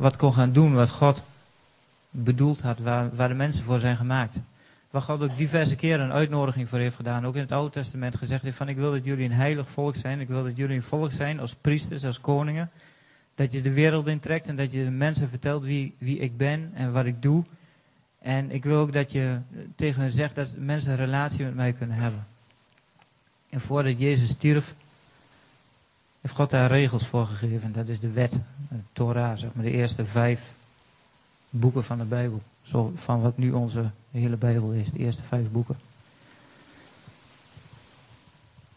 wat kon gaan doen wat God bedoeld had, waar, waar de mensen voor zijn gemaakt. Waar God ook diverse keren een uitnodiging voor heeft gedaan. Ook in het Oude Testament gezegd heeft van ik wil dat jullie een heilig volk zijn. Ik wil dat jullie een volk zijn als priesters, als koningen. Dat je de wereld intrekt en dat je de mensen vertelt wie, wie ik ben en wat ik doe. En ik wil ook dat je tegen hen zegt dat mensen een relatie met mij kunnen hebben. En voordat Jezus stierf, heeft God daar regels voor gegeven. Dat is de wet, de Torah, zeg maar, de eerste vijf boeken van de Bijbel. Zo van wat nu onze hele Bijbel is, de eerste vijf boeken.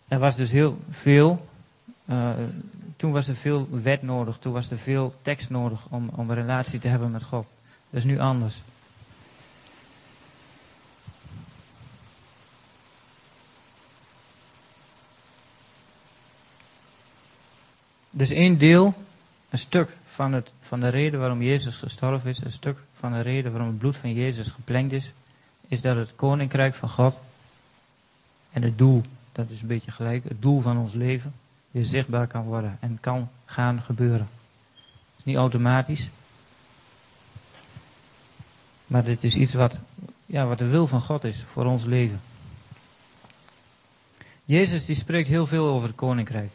Er was dus heel veel, uh, toen was er veel wet nodig, toen was er veel tekst nodig om, om een relatie te hebben met God. Dat is nu anders. Dus één deel, een stuk van, het, van de reden waarom Jezus gestorven is, een stuk van de reden waarom het bloed van Jezus geplengd is, is dat het koninkrijk van God en het doel, dat is een beetje gelijk, het doel van ons leven, weer zichtbaar kan worden en kan gaan gebeuren. Het is niet automatisch, maar dit is iets wat, ja, wat de wil van God is voor ons leven. Jezus die spreekt heel veel over het koninkrijk.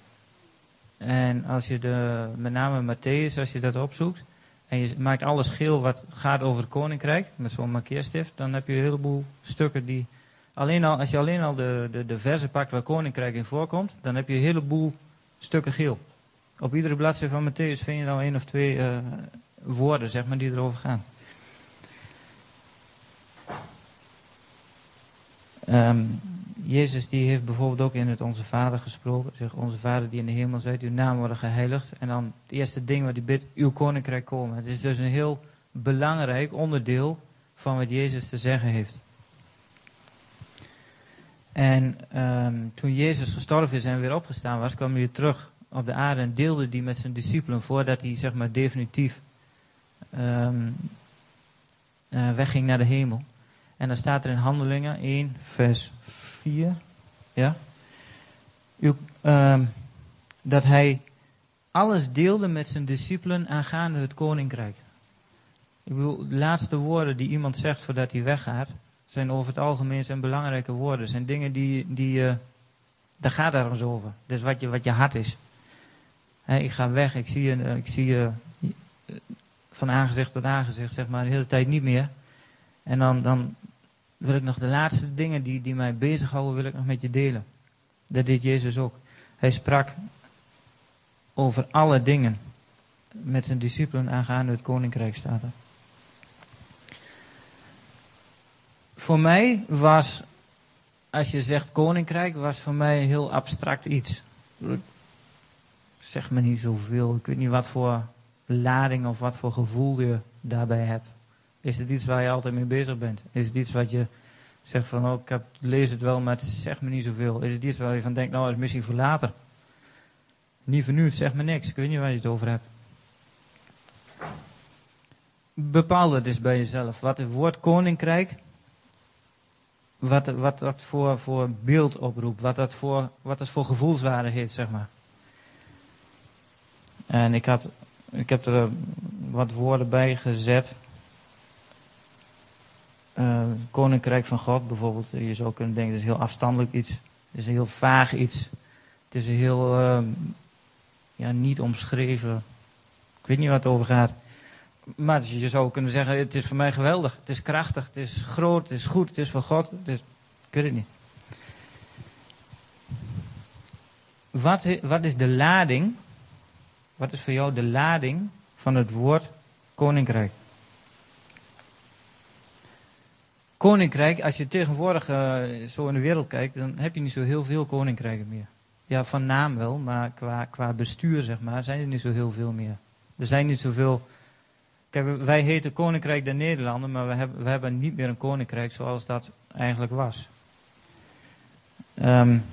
En als je de, met name Matthäus, als je dat opzoekt, en je maakt alles geel wat gaat over het koninkrijk, met zo'n markeerstift, dan heb je een heleboel stukken die, alleen al, als je alleen al de, de, de pakt waar koninkrijk in voorkomt, dan heb je een heleboel stukken geel. Op iedere bladzijde van Matthäus vind je dan één of twee uh, woorden, zeg maar, die erover gaan. Um, Jezus die heeft bijvoorbeeld ook in het Onze Vader gesproken. Zeg, Onze Vader die in de hemel zijt, uw naam worden geheiligd. En dan het eerste ding wat hij bidt, uw koninkrijk komen. Het is dus een heel belangrijk onderdeel van wat Jezus te zeggen heeft. En um, toen Jezus gestorven is en weer opgestaan was, kwam hij weer terug op de aarde en deelde die met zijn discipelen voordat hij zeg maar definitief um, uh, wegging naar de hemel. En dan staat er in Handelingen 1, vers 4. Ja? Uh, dat hij alles deelde met zijn discipelen aangaande het koninkrijk. Ik bedoel, de laatste woorden die iemand zegt voordat hij weggaat, zijn over het algemeen zijn belangrijke woorden. Zijn dingen die, die uh, daar gaat er eens over. Is wat je, wat je hart is. ik ga weg, ik zie je, ik zie je van aangezicht tot aangezicht, zeg maar, de hele tijd niet meer. En dan, dan wil ik nog de laatste dingen die, die mij bezighouden, wil ik nog met je delen. Dat deed Jezus ook. Hij sprak over alle dingen met zijn discipelen aangaande het koninkrijk staat er. Voor mij was, als je zegt koninkrijk, was voor mij een heel abstract iets. Zeg me niet zoveel. Ik weet niet wat voor lading of wat voor gevoel je daarbij hebt. Is het iets waar je altijd mee bezig bent? Is het iets wat je zegt van, oh, ik heb, lees het wel, maar het zegt me niet zoveel? Is het iets waar je van denkt, nou, dat is misschien voor later? Niet voor nu, het zegt me niks. Ik weet niet waar je het over hebt. Bepaal het dus bij jezelf. Wat het woord koninkrijk, wat, wat dat voor, voor beeld oproept, wat dat voor, wat dat voor gevoelswaarde heeft, zeg maar. En ik, had, ik heb er wat woorden bij gezet. Uh, Koninkrijk van God bijvoorbeeld. Je zou kunnen denken, het is heel afstandelijk iets. Het is een heel vaag iets. Het is een heel uh, ja, niet omschreven. Ik weet niet wat het over gaat. Maar je zou kunnen zeggen, het is voor mij geweldig. Het is krachtig, het is groot, het is goed, het is van God. Het is, ik weet het niet. Wat, wat is de lading? Wat is voor jou de lading van het woord koninkrijk? Koninkrijk, als je tegenwoordig uh, zo in de wereld kijkt, dan heb je niet zo heel veel koninkrijken meer. Ja, van naam wel, maar qua, qua bestuur, zeg maar, zijn er niet zo heel veel meer. Er zijn niet zoveel. Kijk, wij heten Koninkrijk der Nederlanden, maar we hebben, we hebben niet meer een koninkrijk zoals dat eigenlijk was. Um,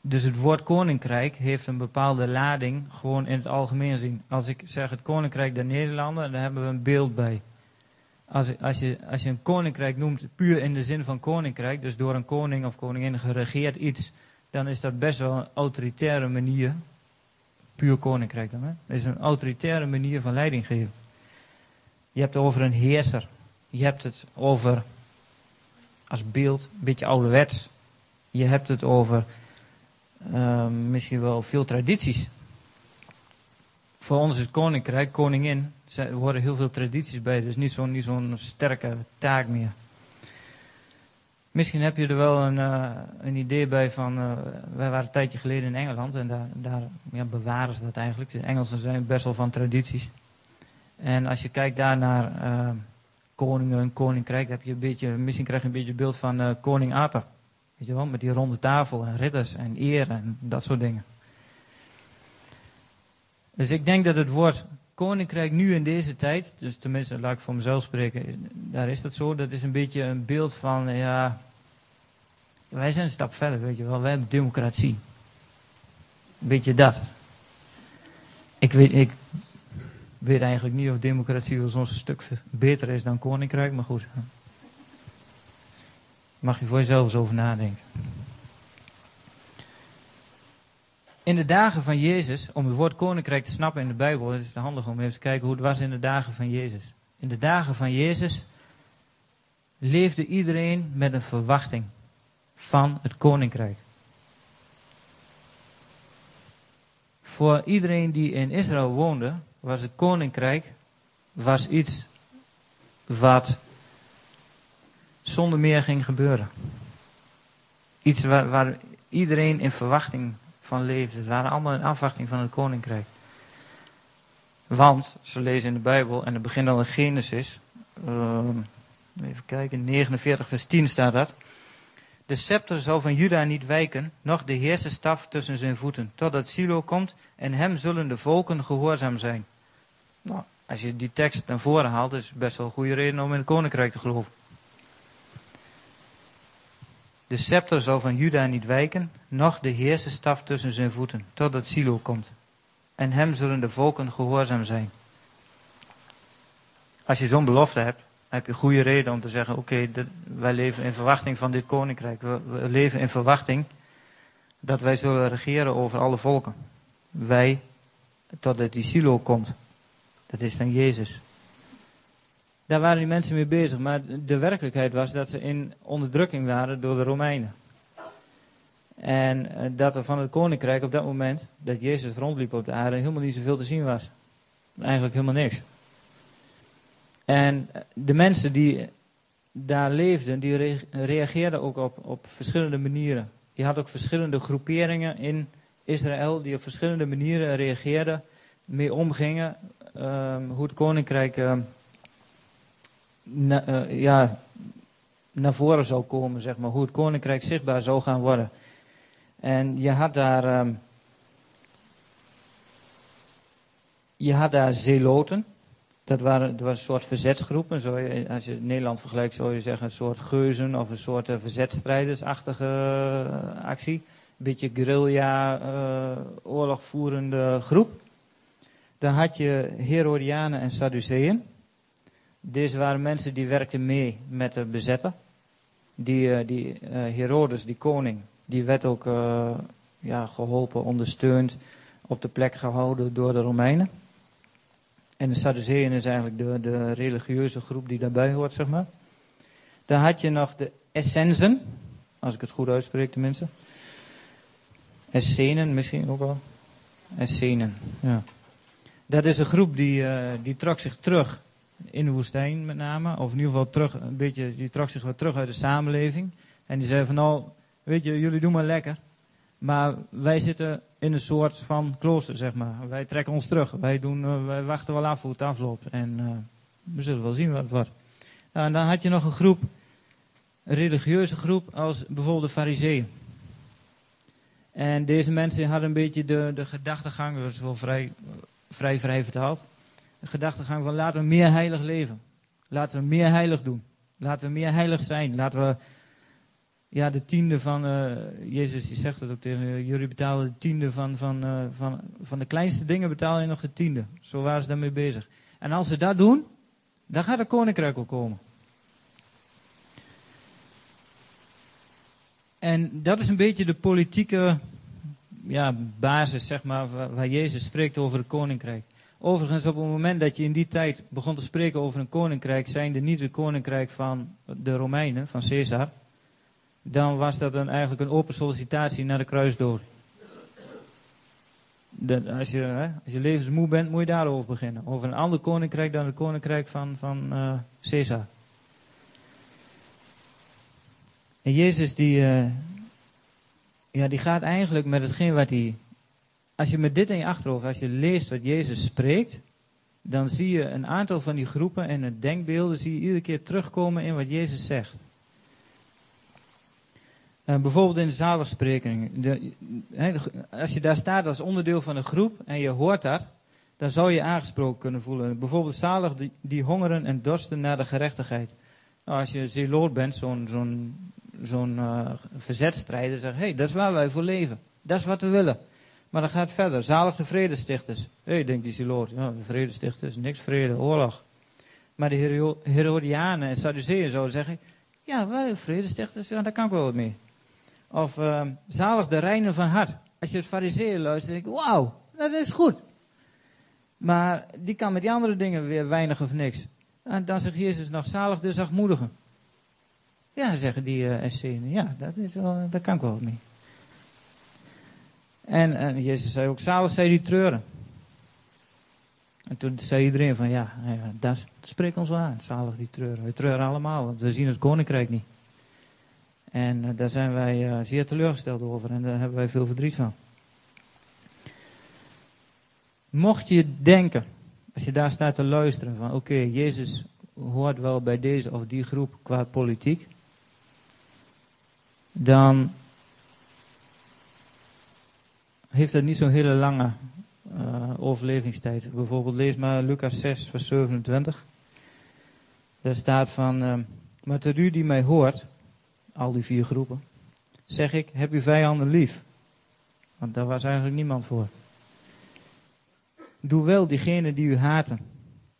dus het woord koninkrijk heeft een bepaalde lading, gewoon in het algemeen zien. Als ik zeg het Koninkrijk der Nederlanden, dan hebben we een beeld bij. Als, als, je, als je een koninkrijk noemt, puur in de zin van koninkrijk, dus door een koning of koningin geregeerd iets, dan is dat best wel een autoritaire manier. puur koninkrijk dan. Hè? Dat is een autoritaire manier van leiding geven. Je hebt het over een heerser. Je hebt het over, als beeld, een beetje ouderwets. Je hebt het over ehm, misschien wel veel tradities. Voor ons is koninkrijk, koningin, er horen heel veel tradities bij. Dus niet zo'n zo'n sterke taak meer. Misschien heb je er wel een, uh, een idee bij van, uh, wij waren een tijdje geleden in Engeland en daar, daar ja, bewaren ze dat eigenlijk. De Engelsen zijn best wel van tradities. En als je kijkt daar naar uh, koningen, koninkrijk, heb je een beetje, misschien krijg je een beetje beeld van koning Arthur. Weet je wel, met die ronde tafel en ridders en eer en dat soort dingen. Dus ik denk dat het woord koninkrijk nu in deze tijd, dus tenminste laat ik voor mezelf spreken, daar is dat zo. Dat is een beetje een beeld van, ja, wij zijn een stap verder, weet je wel. Wij hebben democratie. Een beetje dat. Ik weet, ik weet eigenlijk niet of democratie wel zo'n stuk beter is dan koninkrijk, maar goed. Mag je voor jezelf eens over nadenken. In de dagen van Jezus, om het woord koninkrijk te snappen in de Bijbel, is het handig om even te kijken hoe het was in de dagen van Jezus. In de dagen van Jezus leefde iedereen met een verwachting van het koninkrijk. Voor iedereen die in Israël woonde, was het koninkrijk was iets wat zonder meer ging gebeuren. Iets waar, waar iedereen in verwachting van leefde. Ze waren allemaal in afwachting van het koninkrijk. Want, ze lezen in de Bijbel, en het begint al in Genesis, uh, even kijken, 49 vers 10 staat dat. De scepter zal van Juda niet wijken, noch de heerserstaf tussen zijn voeten, totdat Silo komt en hem zullen de volken gehoorzaam zijn. Nou, als je die tekst naar voren haalt, is best wel een goede reden om in het koninkrijk te geloven. De scepter zal van Juda niet wijken, noch de heerserstaf tussen zijn voeten, totdat Silo komt. En hem zullen de volken gehoorzaam zijn. Als je zo'n belofte hebt, heb je goede reden om te zeggen: Oké, wij leven in verwachting van dit koninkrijk. We, leven in verwachting dat wij zullen regeren over alle volken. Wij, totdat die Silo komt. Dat is dan Jezus. Daar waren die mensen mee bezig, maar de werkelijkheid was dat ze in onderdrukking waren door de Romeinen. En eh, dat er van het koninkrijk op dat moment, dat Jezus rondliep op de aarde, helemaal niet zoveel te zien was. Eigenlijk helemaal niks. En de mensen die daar leefden, die reageerden ook op, op verschillende manieren. Je had ook verschillende groeperingen in Israël die op verschillende manieren reageerden, mee omgingen, um, hoe het koninkrijk um, uh, ja, naar voren zou komen, zeg maar, hoe het koninkrijk zichtbaar zou gaan worden. En je had daar, um, je had daar zeloten. Dat, waren, was een soort verzetsgroepen. Zo als je Nederland vergelijkt, zou je zeggen een soort geuzen of een soort uh, verzetstrijdersachtige uh, actie. Een beetje guerrilla, uh, oorlogvoerende groep. Dan had je Herodianen en Sadduceeën. Deze waren mensen die werkten mee met de bezetter. Die, die Herodes, die koning, die werd ook ja, geholpen, ondersteund, op de plek gehouden door de Romeinen. En de Sadduceeën is eigenlijk de, de religieuze groep die daarbij hoort, zeg maar. Dan had je nog de Essenzen, als ik het goed uitspreek tenminste. Essenen misschien ook wel. Essenen, ja. Dat is een groep die, uh, die trok zich terug in de woestijn met name. Of in ieder geval terug, een beetje, die trok zich wat terug uit de samenleving. En die zei van nou, weet je, jullie doen maar lekker. Maar wij zitten in een soort van klooster, zeg maar. Wij trekken ons terug. Wij, doen, uh, wij wachten wel af hoe het afloopt. En uh, we zullen wel zien wat het wordt. Nou, en dan had je nog een groep, een religieuze groep, als bijvoorbeeld de fariseeën. En deze mensen hadden een beetje de, de gedachtegang, dat is wel vrij, vrij vrij vertaald. De gedachtegang van laten we meer heilig leven. Laten we meer heilig doen. Laten we meer heilig zijn. Laten we ja, de tiende van, uh, Jezus die zegt het ook tegen uh, jullie betalen de tiende van, van, uh, van, van de kleinste dingen betaal je nog de tiende. Zo waren ze daarmee bezig. En als ze dat doen, dan gaat het koninkrijk ook komen. En dat is een beetje de politieke ja, basis, zeg maar, waar Jezus spreekt over het koninkrijk. Overigens, op het moment dat je in die tijd begon te spreken over een koninkrijk, zijnde niet het koninkrijk van de Romeinen, van Caesar, dan was dat dan eigenlijk een open sollicitatie naar de kruisdood. Als, je, hè, als je levensmoe bent, moet je daarover beginnen. Over een ander koninkrijk dan het koninkrijk van, van uh, Caesar. En Jezus die, uh, ja, die gaat eigenlijk met hetgeen wat hij als je met dit in je achterhoofd, als je leest wat Jezus spreekt, dan zie je een aantal van die groepen en het denkbeelden zie je iedere keer terugkomen in wat Jezus zegt. Uh, bijvoorbeeld in de zaligspreking. De, als je daar staat als onderdeel van een groep en je hoort dat, dan zou je aangesproken kunnen voelen. Bijvoorbeeld zalig die, die hongeren en dorsten naar de gerechtigheid. Nou, als je zeeloot bent, zo'n zo'n zo'n uh, verzetstrijder, zeg hé, hey, dat is waar wij voor leven. Dat is wat we willen. Maar dan gaat verder. Zalig de vredestichters. Hé, hey, denkt die siloot. Ja, de vredestichters, niks vrede, oorlog. Maar de Herodianen en Sadduceeën zouden zeggen: Ja, wij vredestichters, ja, daar kan ik wel wat mee. Of uh, zalig de reinen van hart. Als je het fariseeën luistert, denk ik: Wauw, dat is goed. Maar die kan met die andere dingen weer weinig of niks. En dan zegt Jezus nog: Zalig de zachtmoedigen. Ja, zeggen die uh. Ja, dat is wel, daar kan ik wel wat mee. En, en Jezus zei ook, zalig zij die treuren. En toen zei iedereen van, ja, dat spreekt ons wel aan, zalig die treuren. We treuren allemaal, want we zien het koninkrijk niet. En uh, daar zijn wij uh, zeer teleurgesteld over en daar hebben wij veel verdriet van. Mocht je denken, als je daar staat te luisteren, van oké, Jezus hoort wel bij deze of die groep qua politiek, dan heeft dat niet zo'n hele lange uh, overlevingstijd. Bijvoorbeeld lees maar Lucas 6, vers 27. Daar staat van, uh, maar tot u die mij hoort, al die vier groepen, zeg ik, heb uw vijanden lief. Want daar was eigenlijk niemand voor. Doe wel diegenen die u haten.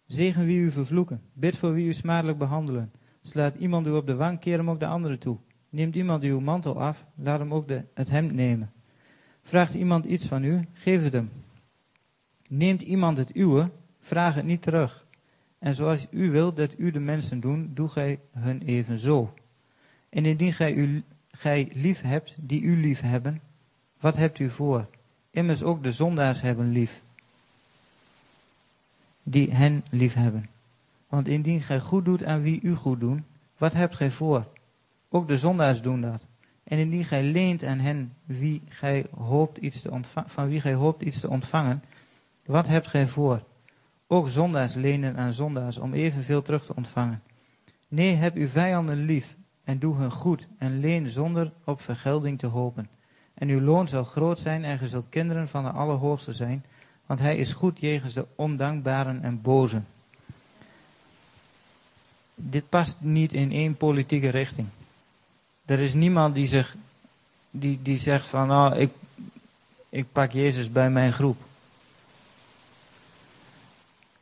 Zegen wie u vervloeken. Bid voor wie u smadelijk behandelen. Slaat iemand u op de wang, keer hem ook de andere toe. Neemt iemand uw mantel af, laat hem ook de, het hemd nemen. Vraagt iemand iets van u, geef het hem. Neemt iemand het uwe, vraag het niet terug. En zoals u wilt dat u de mensen doen, doe gij hun evenzo. En indien gij, u, gij lief hebt die u lief hebben, wat hebt u voor? Immers ook de zondaars hebben lief, die hen lief hebben. Want indien gij goed doet aan wie u goed doen, wat hebt gij voor? Ook de zondaars doen dat. En indien gij leent aan hen wie gij hoopt iets te van wie gij hoopt iets te ontvangen, wat hebt gij voor? Ook zondaars lenen aan zondaars om evenveel terug te ontvangen. Nee, heb uw vijanden lief en doe hun goed en leen zonder op vergelding te hopen. En uw loon zal groot zijn en ge zult kinderen van de Allerhoogste zijn, want hij is goed jegens de ondankbaren en bozen. Dit past niet in één politieke richting. Er is niemand die, zich, die, die zegt van, oh, ik, ik pak Jezus bij mijn groep.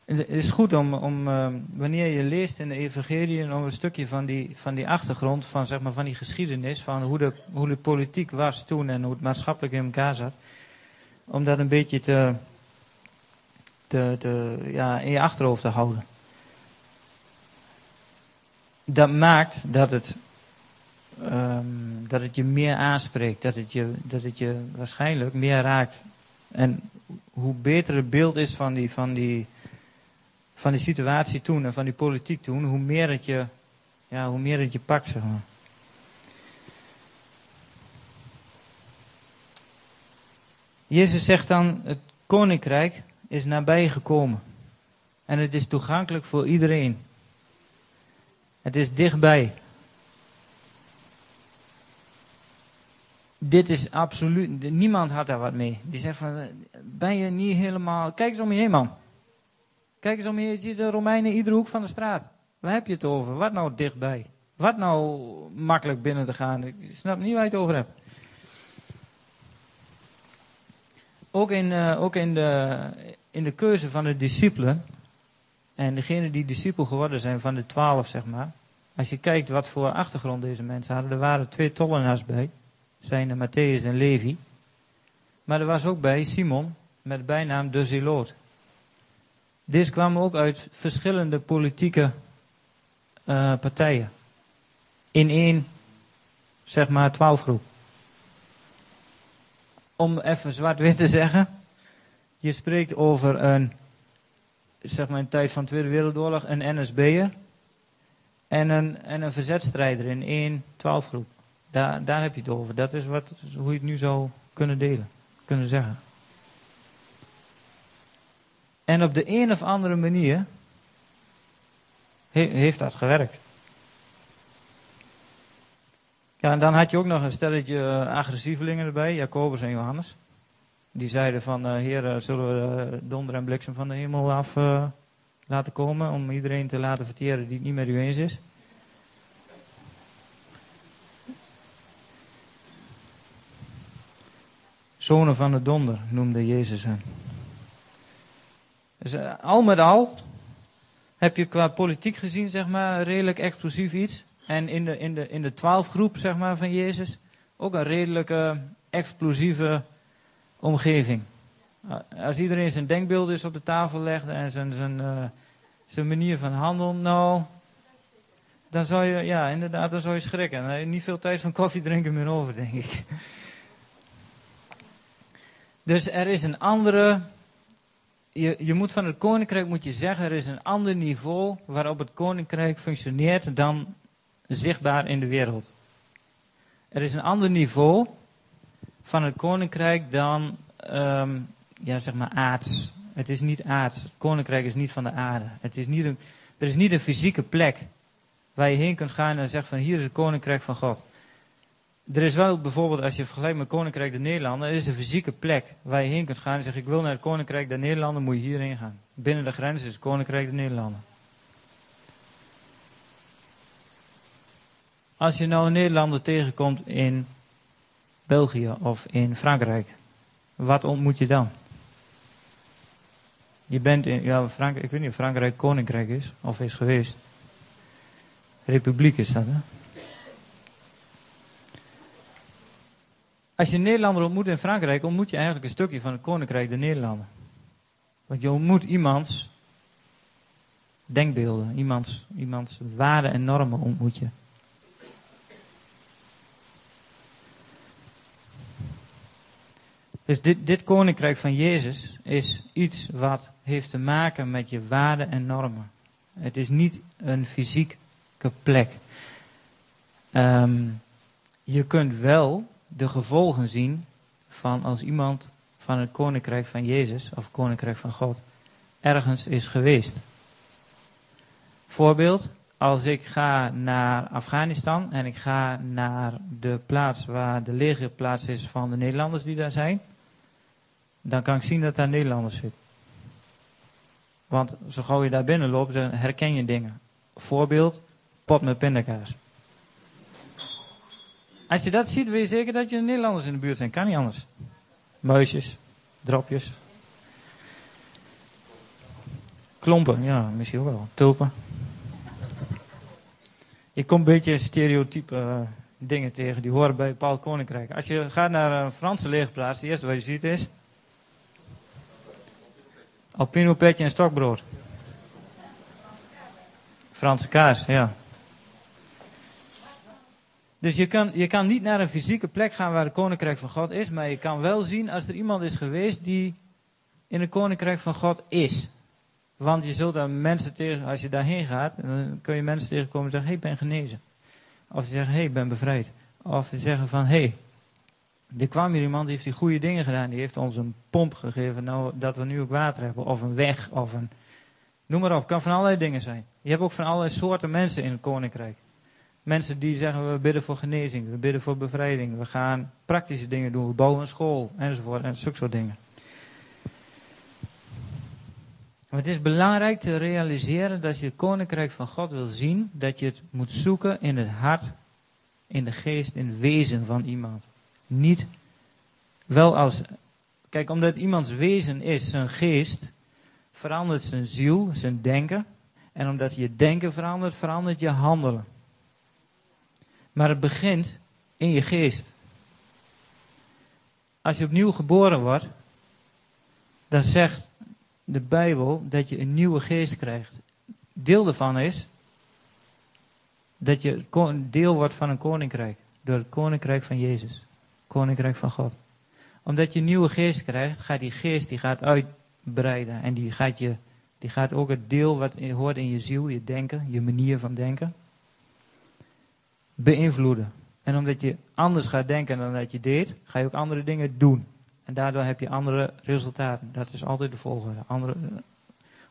Het is goed om, om uh, wanneer je leest in de evangelie om een stukje van die, van die achtergrond, van, zeg maar, van die geschiedenis, van hoe de, hoe de politiek was toen en hoe het maatschappelijk in elkaar zat, om dat een beetje te, te, te, ja, in je achterhoofd te houden. Dat maakt dat het um, dat het je meer aanspreekt, dat het, je, dat het je waarschijnlijk meer raakt. En hoe beter het beeld is van die, van die, van die situatie toen en van die politiek toen, hoe meer het je, ja, hoe meer het je pakt, zeg maar. Jezus zegt dan, het koninkrijk is nabij gekomen. En het is toegankelijk voor iedereen. Het is dichtbij. Dit is absoluut, niemand had daar wat mee. Die zegt van, ben je niet helemaal, kijk eens om je heen man. Kijk eens om je heen, je ziet de Romeinen iedere hoek van de straat. Waar heb je het over? Wat nou dichtbij? Wat nou makkelijk binnen te gaan? Ik snap niet waar je het over hebt. Ook in, uh, ook in, de, in de keuze van de discipelen. En degene die discipel geworden zijn van de twaalf, zeg maar. Als je kijkt wat voor achtergrond deze mensen hadden. Er waren twee tollenaars bij zijn de Matthäus en Levi. Maar er was ook bij Simon met bijnaam de Zeloot. Deze kwamen ook uit verschillende politieke uh, partijen. In één, zeg maar, twaalfgroep. Om even zwart-wit te zeggen. Je spreekt over een, zeg maar tijd van de Tweede Wereldoorlog, een NSB'er. En een, en een verzetstrijder in één twaalfgroep. Daar, daar heb je het over. Dat is wat, hoe je het nu zou kunnen delen, kunnen zeggen. En op de een of andere manier heeft dat gewerkt. Ja, en dan had je ook nog een stelletje uh, agressievelingen erbij, Jacobus en Johannes. Die zeiden van, uh, heer, uh, zullen we donder en bliksem van de hemel af laten komen om iedereen te laten verteren die het niet met u eens is. Zonen van de donder noemde Jezus hen. Dus uh, al met al heb je qua politiek gezien, zeg maar, redelijk explosief iets. En in de, in de, in de twaalfgroep, zeg maar, van Jezus, ook een redelijke explosieve omgeving. Als iedereen zijn denkbeeld is op de tafel legt en zijn, zijn, uh, zijn manier van handelen, nou, dan zou je, ja, inderdaad, dan zou je schrikken. Dan heb je niet veel tijd van koffie drinken meer over, denk ik. Dus er is een andere je, je moet van het koninkrijk moet je zeggen, er is een ander niveau waarop het koninkrijk functioneert dan zichtbaar in de wereld. Er is een ander niveau van het koninkrijk dan, um, ja zeg maar aards. Het is niet aards. Het koninkrijk is niet van de aarde. Het is niet een, er is niet een fysieke plek waar je heen kunt gaan en zegt van hier is het koninkrijk van God. Er is wel bijvoorbeeld, als je vergelijkt met Koninkrijk der Nederlanden, er is een fysieke plek waar je heen kunt gaan en zegt: Ik wil naar het Koninkrijk der Nederlanden, moet je hierheen gaan. Binnen de grens is het Koninkrijk der Nederlanden. Als je nou een Nederlander tegenkomt in België of in Frankrijk, wat ontmoet je dan? Je bent in, ja, Frankrijk, ik weet niet of Frankrijk koninkrijk is of is geweest. Republiek is dat, hè? Als je een Nederlander ontmoet in Frankrijk, ontmoet je eigenlijk een stukje van het Koninkrijk der Nederlanden. Want je ontmoet iemands denkbeelden, iemands, iemands waarden en normen ontmoet je. Dus dit, dit koninkrijk van Jezus is iets wat heeft te maken met je waarden en normen. Het is niet een fysieke plek. Um, je kunt wel de gevolgen zien van als iemand van het koninkrijk van Jezus of koninkrijk van God ergens is geweest. Voorbeeld, als ik ga naar Afghanistan en ik ga naar de plaats waar de legerplaats is van de Nederlanders die daar zijn, dan kan ik zien dat daar Nederlanders zitten. Want zo gauw je daar binnen loopt, dan herken je dingen. Voorbeeld, pot met pindakaas. Als je dat ziet, weet je zeker dat je Nederlanders in de buurt zijn. Kan niet anders. Muisjes, dropjes. Klompen, ja, misschien ook wel. Tulpen. Je komt een beetje stereotype uh, dingen tegen, die horen bij Paul Koninkrijk. Als je gaat naar een Franse legerplaats, het eerste wat je ziet is... Alpino petje en stokbrood. Franse kaas, ja. Dus je kan, je kan niet naar een fysieke plek gaan waar het koninkrijk van God is, maar je kan wel zien als er iemand is geweest die in het koninkrijk van God is. Want je zult daar mensen tegen, als je daarheen gaat, dan kun je mensen tegenkomen en zeggen: Hé, hey, ik ben genezen. Of ze zeggen: Hé, hey, ik ben bevrijd. Of ze zeggen: van, Hé, hey, er kwam hier iemand die heeft die goede dingen gedaan. Die heeft ons een pomp gegeven, nou, dat we nu ook water hebben. Of een weg, of een. Noem maar op, kan van allerlei dingen zijn. Je hebt ook van allerlei soorten mensen in het koninkrijk. Mensen die zeggen we bidden voor genezing, we bidden voor bevrijding, we gaan praktische dingen doen, we bouwen een school enzovoort en zulke soort dingen. Maar het is belangrijk te realiseren dat je het koninkrijk van God wil zien, dat je het moet zoeken in het hart, in de geest, in het wezen van iemand. Niet wel als. Kijk, omdat iemands wezen is, zijn geest, verandert zijn ziel, zijn denken. En omdat je denken verandert, verandert je handelen. Maar het begint in je geest. als je opnieuw geboren wordt, dan zegt de Bijbel dat je een nieuwe geest krijgt. Deel daarvan is dat je deel wordt van een koninkrijk. Door het koninkrijk van Jezus. Koninkrijk van God. Omdat je een nieuwe geest krijgt, gaat die geest die gaat uitbreiden. En die gaat, je, die gaat ook het deel wat hoort in je ziel, je denken, je manier van denken, beïnvloeden. En omdat je anders gaat denken dan dat je deed, ga je ook andere dingen doen. En daardoor heb je andere resultaten. Dat is altijd de volgende. Andere,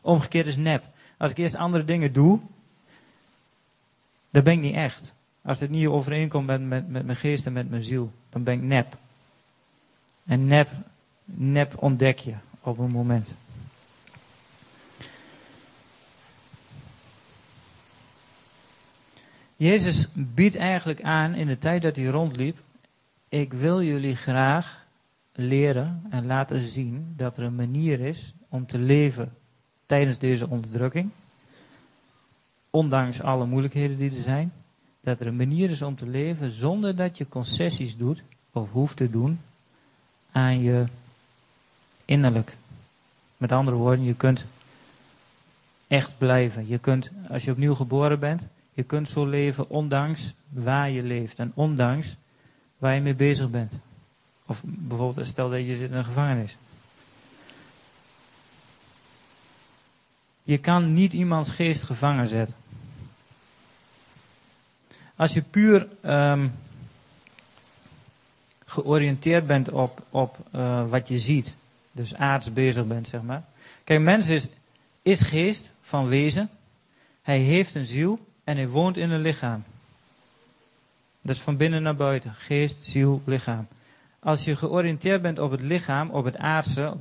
omgekeerd is nep. Als ik eerst andere dingen doe, dan ben ik niet echt. Als het niet overeenkomt met, met, met mijn geest en met mijn ziel, dan ben ik nep. En nep, nep ontdek je op een moment. Jezus biedt eigenlijk aan in de tijd dat hij rondliep: Ik wil jullie graag leren en laten zien dat er een manier is om te leven tijdens deze onderdrukking. Ondanks alle moeilijkheden die er zijn. Dat er een manier is om te leven zonder dat je concessies doet of hoeft te doen aan je innerlijk. Met andere woorden, je kunt echt blijven. Je kunt, als je opnieuw geboren bent, je kunt zo leven ondanks waar je leeft en ondanks waar je mee bezig bent. Of bijvoorbeeld, stel dat je zit in een gevangenis. Je kan niet iemands geest gevangen zetten. Als je puur um, georiënteerd bent op, op uh, wat je ziet, dus aards bezig bent, zeg maar. Kijk, mens is, is geest van wezen. Hij heeft een ziel en hij woont in een lichaam. Dat is van binnen naar buiten. Geest, ziel, lichaam. Als je georiënteerd bent op het lichaam, op het aardse, op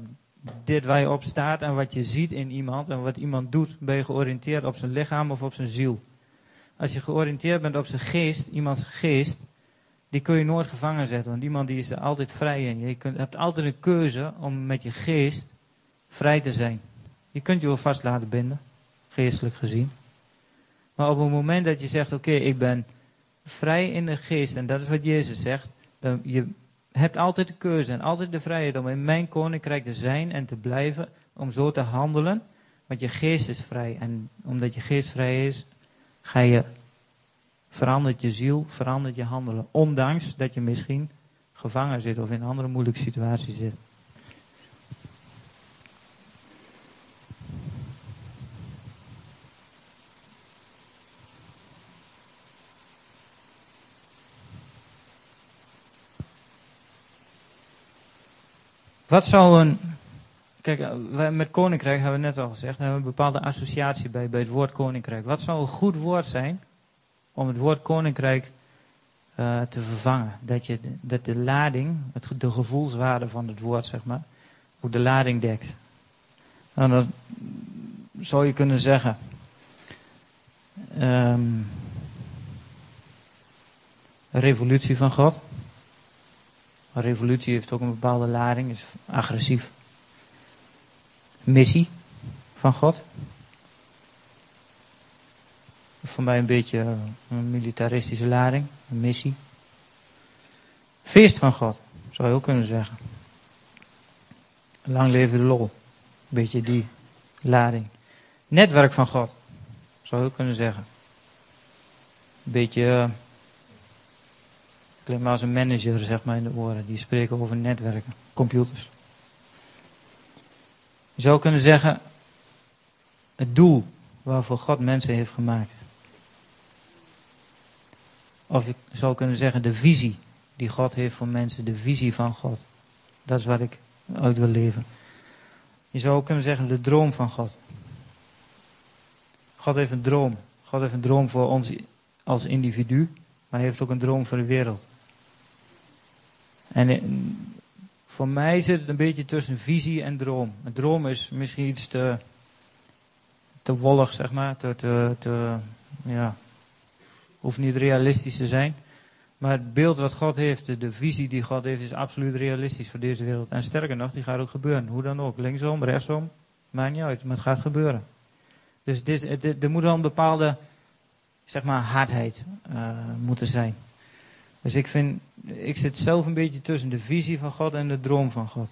dit waar je op staat en wat je ziet in iemand en wat iemand doet, ben je georiënteerd op zijn lichaam of op zijn ziel. Als je georiënteerd bent op zijn geest, iemands geest, die kun je nooit gevangen zetten, want iemand die is er altijd vrij in. Je hebt altijd een keuze om met je geest vrij te zijn. Je kunt je wel vast laten binden, geestelijk gezien. Maar op het moment dat je zegt, oké, ik ben vrij in de geest, en dat is wat Jezus zegt, dan je hebt altijd de keuze en altijd de vrijheid om in mijn koninkrijk te zijn en te blijven, om zo te handelen, want je geest is vrij. En omdat je geest vrij is, ga je, verandert je ziel, verandert je handelen, ondanks dat je misschien gevangen zit of in een andere moeilijke situatie zit. Wat zou een. Kijk, eh, met koninkrijk hebben we net al gezegd, hebben een bepaalde associatie bij, bij het woord koninkrijk. Wat zou een goed woord zijn om het woord koninkrijk uh, te vervangen? Dat, je, dat de lading, het, de gevoelswaarde van het woord, zeg maar, ook de lading dekt. Nou, dan zou je kunnen zeggen. Um, revolutie van God. Revolutie heeft ook een bepaalde lading, is agressief. Missie van God. Voor mij een beetje een militaristische lading, een missie. Feest van God, zou je ook kunnen zeggen. Lang leven de lol. Een beetje die lading. Netwerk van God, zou je ook kunnen zeggen. Een beetje eh, klinkt maar als een manager, zeg maar in de oren. Die spreken over netwerken, computers. Je zou kunnen zeggen, het doel waarvoor God mensen heeft gemaakt. Of ik zou kunnen zeggen, de visie die God heeft voor mensen, de visie van God. Dat is wat ik uit wil leven. Je zou ook kunnen zeggen, de droom van God. God heeft een droom. God heeft een droom voor ons als individu, maar hij heeft ook een droom voor de wereld. En eh, voor mij zit het een beetje tussen visie en droom. Een droom is misschien iets te, te wollig, zeg maar. Te, te, ja, hoeft niet realistisch te zijn. Maar het beeld wat God heeft, de, visie die God heeft, is absoluut realistisch voor deze wereld. En sterker nog, die gaat ook gebeuren. Hoe dan ook. Linksom, rechtsom, maakt niet uit. Maar het gaat gebeuren. Dus dit, er moet wel een bepaalde, zeg maar, hardheid uh, moeten zijn. Dus ik vind, ik zit zelf een beetje tussen de visie van God en de droom van God.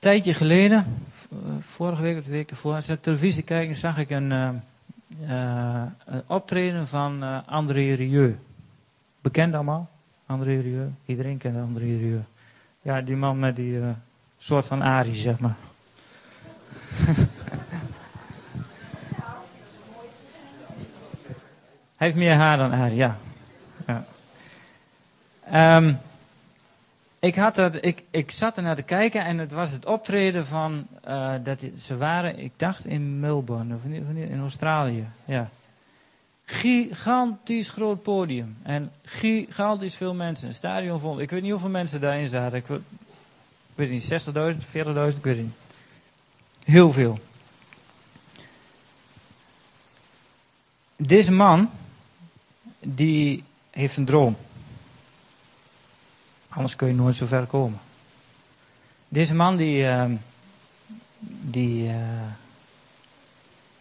tijdje geleden, vorige week of de week ervoor, als ik televisie kijken, zag ik een, uh, een optreden van André Rieu. Bekend allemaal? André Rieu. Iedereen kent André Rieu. Ja, die man met die soort van Ari, zeg maar. Hij heeft meer haar dan Ari, ja. ja. Um, ik, had dat, ik, ik zat er naar te kijken en het was het optreden van. Uh, dat, ze waren, ik dacht in Melbourne of in, in Australië. Ja. Gigantisch groot podium. En gigantisch veel mensen. Een stadion vol. Ik weet niet hoeveel mensen daarin zaten. Ik weet niet, 60.000, 40.000, ik weet niet. Heel veel. Deze man, die heeft een droom. Anders kun je nooit zo ver komen. Deze man die, uh, die uh,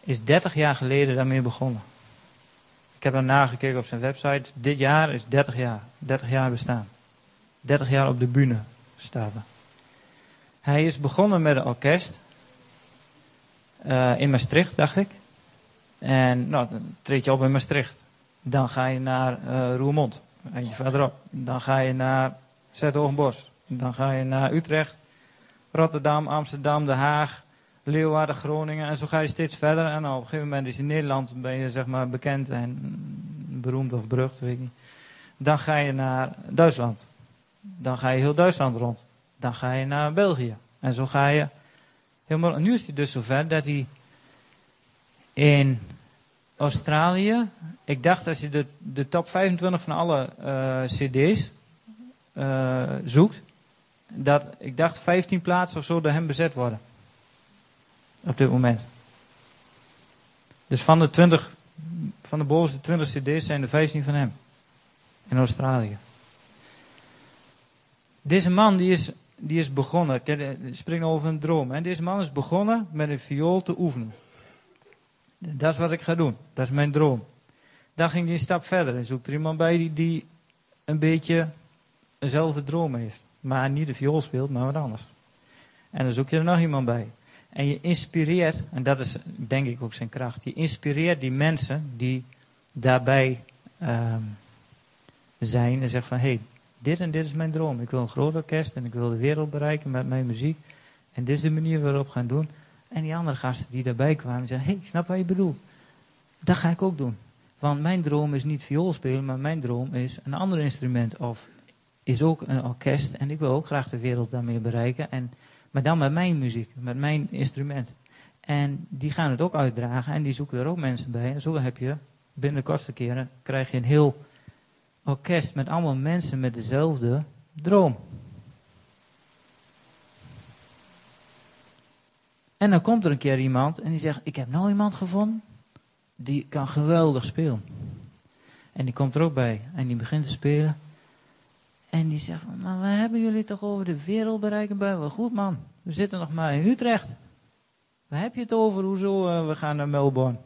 is 30 jaar geleden daarmee begonnen. Ik heb er nagekeken op zijn website. Dit jaar is 30 jaar. 30 jaar bestaan. 30 jaar op de bühne staat er. Hij is begonnen met een orkest. Uh, in Maastricht, dacht ik. En nou, dan treed je op in Maastricht. Dan ga je naar uh, Roermond. Verderop. Dan ga je naar Zetogenbos. Dan ga je naar Utrecht, Rotterdam, Amsterdam, Den Haag, Leeuwarden, Groningen. En zo ga je steeds verder. En op een gegeven moment is in Nederland ben je zeg maar bekend en beroemd of berucht, weet ik niet. Dan ga je naar Duitsland. Dan ga je heel Duitsland rond. Dan ga je naar België. En zo ga je helemaal. Nu is hij dus zover dat hij in Australië. Ik dacht als je de, de top 25 van alle uh, CD's uh, zoekt, dat ik dacht 15 plaatsen of zo door hem bezet worden. Op dit moment. Dus van de 20, van de bovenste 20 CD's zijn er 15 van hem. In Australië. Deze man die is, die is begonnen, ik spring over een droom. En deze man is begonnen met een viool te oefenen. Dat is wat ik ga doen. Dat is mijn droom. Dan ging hij een stap verder en zoekt er iemand bij die, die een beetje eenzelfde droom heeft. Maar niet de viool speelt, maar wat anders. En dan zoek je er nog iemand bij. En je inspireert, en dat is denk ik ook zijn kracht. Je inspireert die mensen die daarbij um, zijn en zeggen van hé, hey, dit en dit is mijn droom. Ik wil een groot orkest en ik wil de wereld bereiken met mijn muziek. En dit is de manier waarop we gaan doen. En die andere gasten die daarbij kwamen, zeggen: Hé, hey, ik snap wat je bedoelt. Dat ga ik ook doen. Want mijn droom is niet viool spelen, maar mijn droom is een ander instrument. Of is ook een orkest en ik wil ook graag de wereld daarmee bereiken. En, maar dan met mijn muziek, met mijn instrument. En die gaan het ook uitdragen en die zoeken er ook mensen bij. En zo heb je binnen de kortste keren krijg je een heel orkest met allemaal mensen met dezelfde droom. En dan komt er een keer iemand en die zegt: Ik heb nou iemand gevonden die kan geweldig spelen. En die komt er ook bij en die begint te spelen. En die zegt, maar we hebben jullie toch over de wereld bereiken? Wel goed man, we zitten nog maar in Utrecht. Waar heb je het over? Hoezo uh, we gaan naar Melbourne?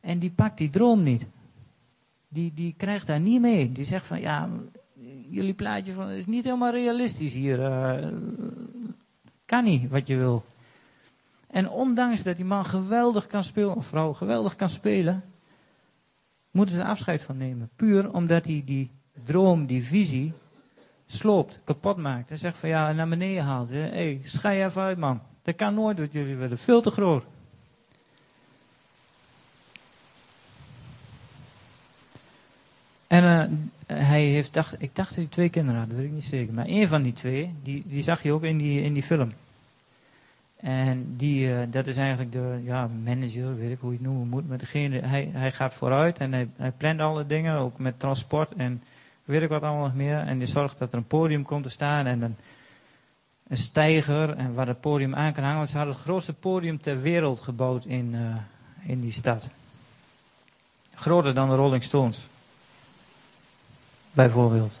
En die pakt die droom niet. Die, die krijgt daar niet mee. Die zegt van, ja, jullie plaatje van, is niet helemaal realistisch hier. Uh, kan niet wat je wil. En ondanks dat die man geweldig kan spelen, of vrouw geweldig kan spelen, moeten ze afscheid van nemen. Puur omdat hij die droom, die visie, sloopt, kapot maakt. En zegt van ja, naar beneden haalt. Hé, hey, schei even uit man. Dat kan nooit wat jullie willen. Veel te groot. En uh, hij heeft, dacht, ik dacht dat hij twee kinderen had, dat weet ik niet zeker. Maar één van die twee, die, die zag je ook in die, in die film. En die, uh, dat is eigenlijk de ja, manager, weet ik hoe je het noemen moet. Maar degene, hij, hij gaat vooruit en hij, hij plant alle dingen, ook met transport en weet ik wat allemaal nog meer. En die zorgt dat er een podium komt te staan en een, een steiger en waar het podium aan kan hangen. Want ze hadden het grootste podium ter wereld gebouwd in, uh, in die stad. Groter dan de Rolling Stones. Bijvoorbeeld.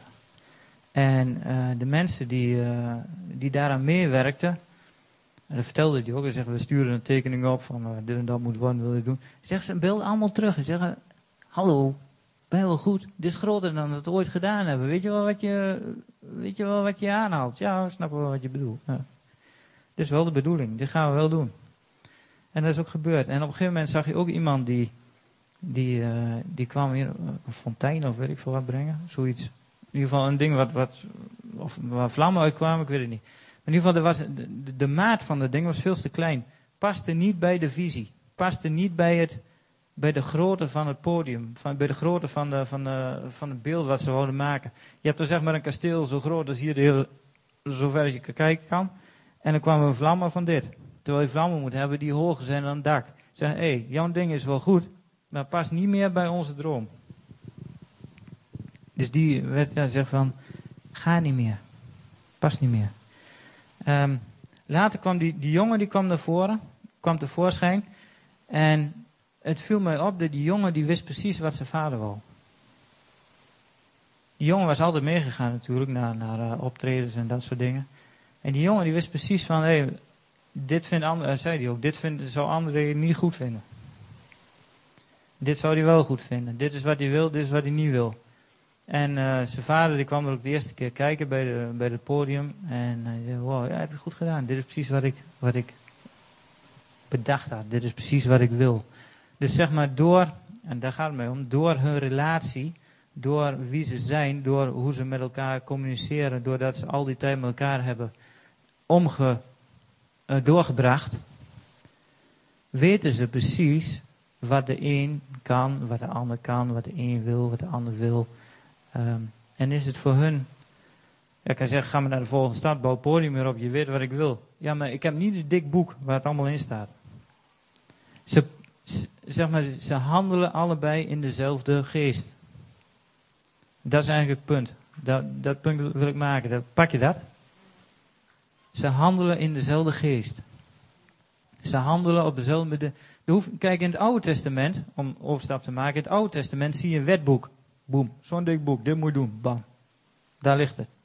En uh, de mensen die, uh, die daaraan meewerkten, En dat vertelde hij ook. Hij zegt, we sturen een tekening op van uh, dit en dat moet worden, wil je doen. Zegt ze beeld allemaal terug. Hij zegt, hallo, ben wel goed? Dit is groter dan we het ooit gedaan hebben. Weet je wel wat je, weet je, wel wat je aanhaalt? Ja, we snappen wel wat je bedoelt. Ja. Dit is wel de bedoeling. Dit gaan we wel doen. En dat is ook gebeurd. En op een gegeven moment zag je ook iemand die, die, uh, die kwam hier een fontein of weet ik veel wat brengen. Zoiets. In ieder geval een ding wat, wat, of waar vlammen uitkwamen, ik weet het niet. Maar in ieder geval, was, de, maat van het ding was veel te klein. Paste niet bij de visie. Paste niet bij, het, bij de grootte van het podium. Van, bij de grootte van, de, van, van het beeld wat ze wilden maken. Je hebt er zeg maar een kasteel zo groot als hier, de hele, zover als je kijken kan. En dan kwamen vlammen van dit. Terwijl je vlammen moet hebben die hoger zijn dan het dak. Zeggen, hé, hey, jouw ding is wel goed, maar past niet meer bij onze droom. Dus die werd, ja, zegt van, ga niet meer. Past niet meer. Um, later kwam die, die jongen die kwam naar voren, kwam tevoorschijn. En het viel mij op dat die jongen die wist precies wat zijn vader wou. Die jongen was altijd meegegaan natuurlijk naar, naar uh, optredens en dat soort dingen. En die jongen die wist precies van, hé, hey, dit vindt anderen, zei hij ook, dit vindt, zou anderen niet goed vinden. Dit zou hij wel goed vinden. Dit is wat hij wil, dit is wat hij niet wil. En uh, zijn vader die kwam er ook de eerste keer kijken bij, de, bij het podium. En hij zei, wow, ja, heb je goed gedaan. Dit is precies wat ik, wat ik bedacht had. Dit is precies wat ik wil. Dus zeg maar door, en daar gaat het mee om, door hun relatie, door wie ze zijn, door hoe ze met elkaar communiceren, doordat ze al die tijd met elkaar hebben omge, uh, doorgebracht, weten ze precies wat de een kan, wat de ander kan, wat de een wil, wat de ander wil. Um, en is het voor hun. Ik kan zeggen, ga maar naar de volgende stad, bouw podium weer op, je weet wat ik wil. Ja, maar ik heb niet een dik boek waar het allemaal in staat. Ze, zeg maar, ze handelen allebei in dezelfde geest. Dat is eigenlijk het punt. Dat, dat punt wil ik maken. Dat, pak je dat? Ze handelen in dezelfde geest. Ze handelen op dezelfde. De, kijk, in het Oude Testament, om overstap te maken, in het Oude Testament zie je een wetboek. Boom, zo'n dik boek, dit moet je doen, bam. Daar ligt het. Als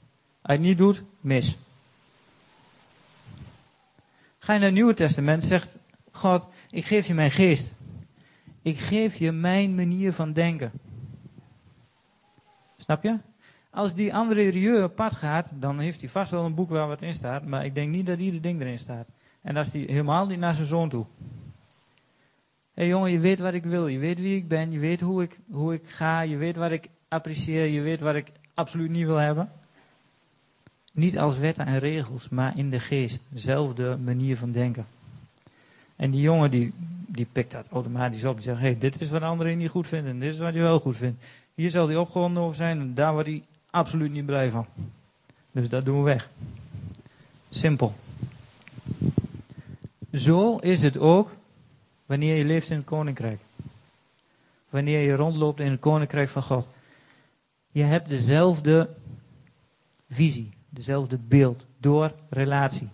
je het niet doet, mis. Ga je naar het Nieuwe Testament, zegt God, ik geef je mijn geest. Ik geef je mijn manier van denken. Snap je? Als die andere Rieu op pad gaat, dan heeft hij vast wel een boek waar wat in staat, maar ik denk niet dat ieder ding erin staat. En dat is helemaal niet naar zijn zoon toe. Hey jongen, je weet wat ik wil, je weet wie ik ben, je weet hoe ik, hoe ik ga, je weet wat ik apprecieer, je weet wat ik absoluut niet wil hebben. Niet als wetten en regels, maar in de geest. Dezelfde manier van denken. En die jongen die, die pikt dat automatisch op. Die zegt, hey, dit is wat anderen niet goed vinden. Dit is wat hij wel goed vindt. Hier zal hij opgewonden over zijn. En daar wordt hij absoluut niet blij van. Dus dat doen we weg. Simpel. Zo is het ook wanneer je leeft in het koninkrijk. Wanneer je rondloopt in het koninkrijk van God. Je hebt dezelfde visie, dezelfde beeld door relatie.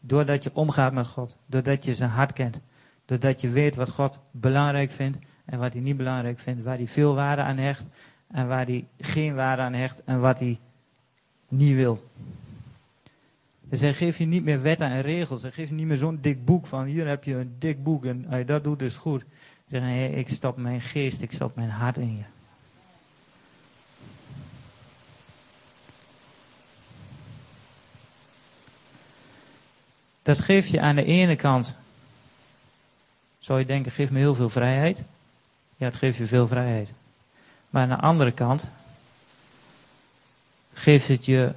Doordat je omgaat met God, doordat je zijn hart kent, doordat je weet wat God belangrijk vindt en wat hij niet belangrijk vindt, waar hij veel waarde aan hecht en waar hij geen waarde aan hecht en wat hij niet wil. Dus geeft je niet meer wetten en regels. Hij geeft je niet meer zo'n dik boek van hier heb je een dik boek en je dat doet is goed. Zegt hey, ik stop mijn geest, ik stop mijn hart in je. Dat geeft je aan de ene kant, zou je denken, geeft me heel veel vrijheid. Ja, het geeft je veel vrijheid. Maar aan de andere kant geeft het je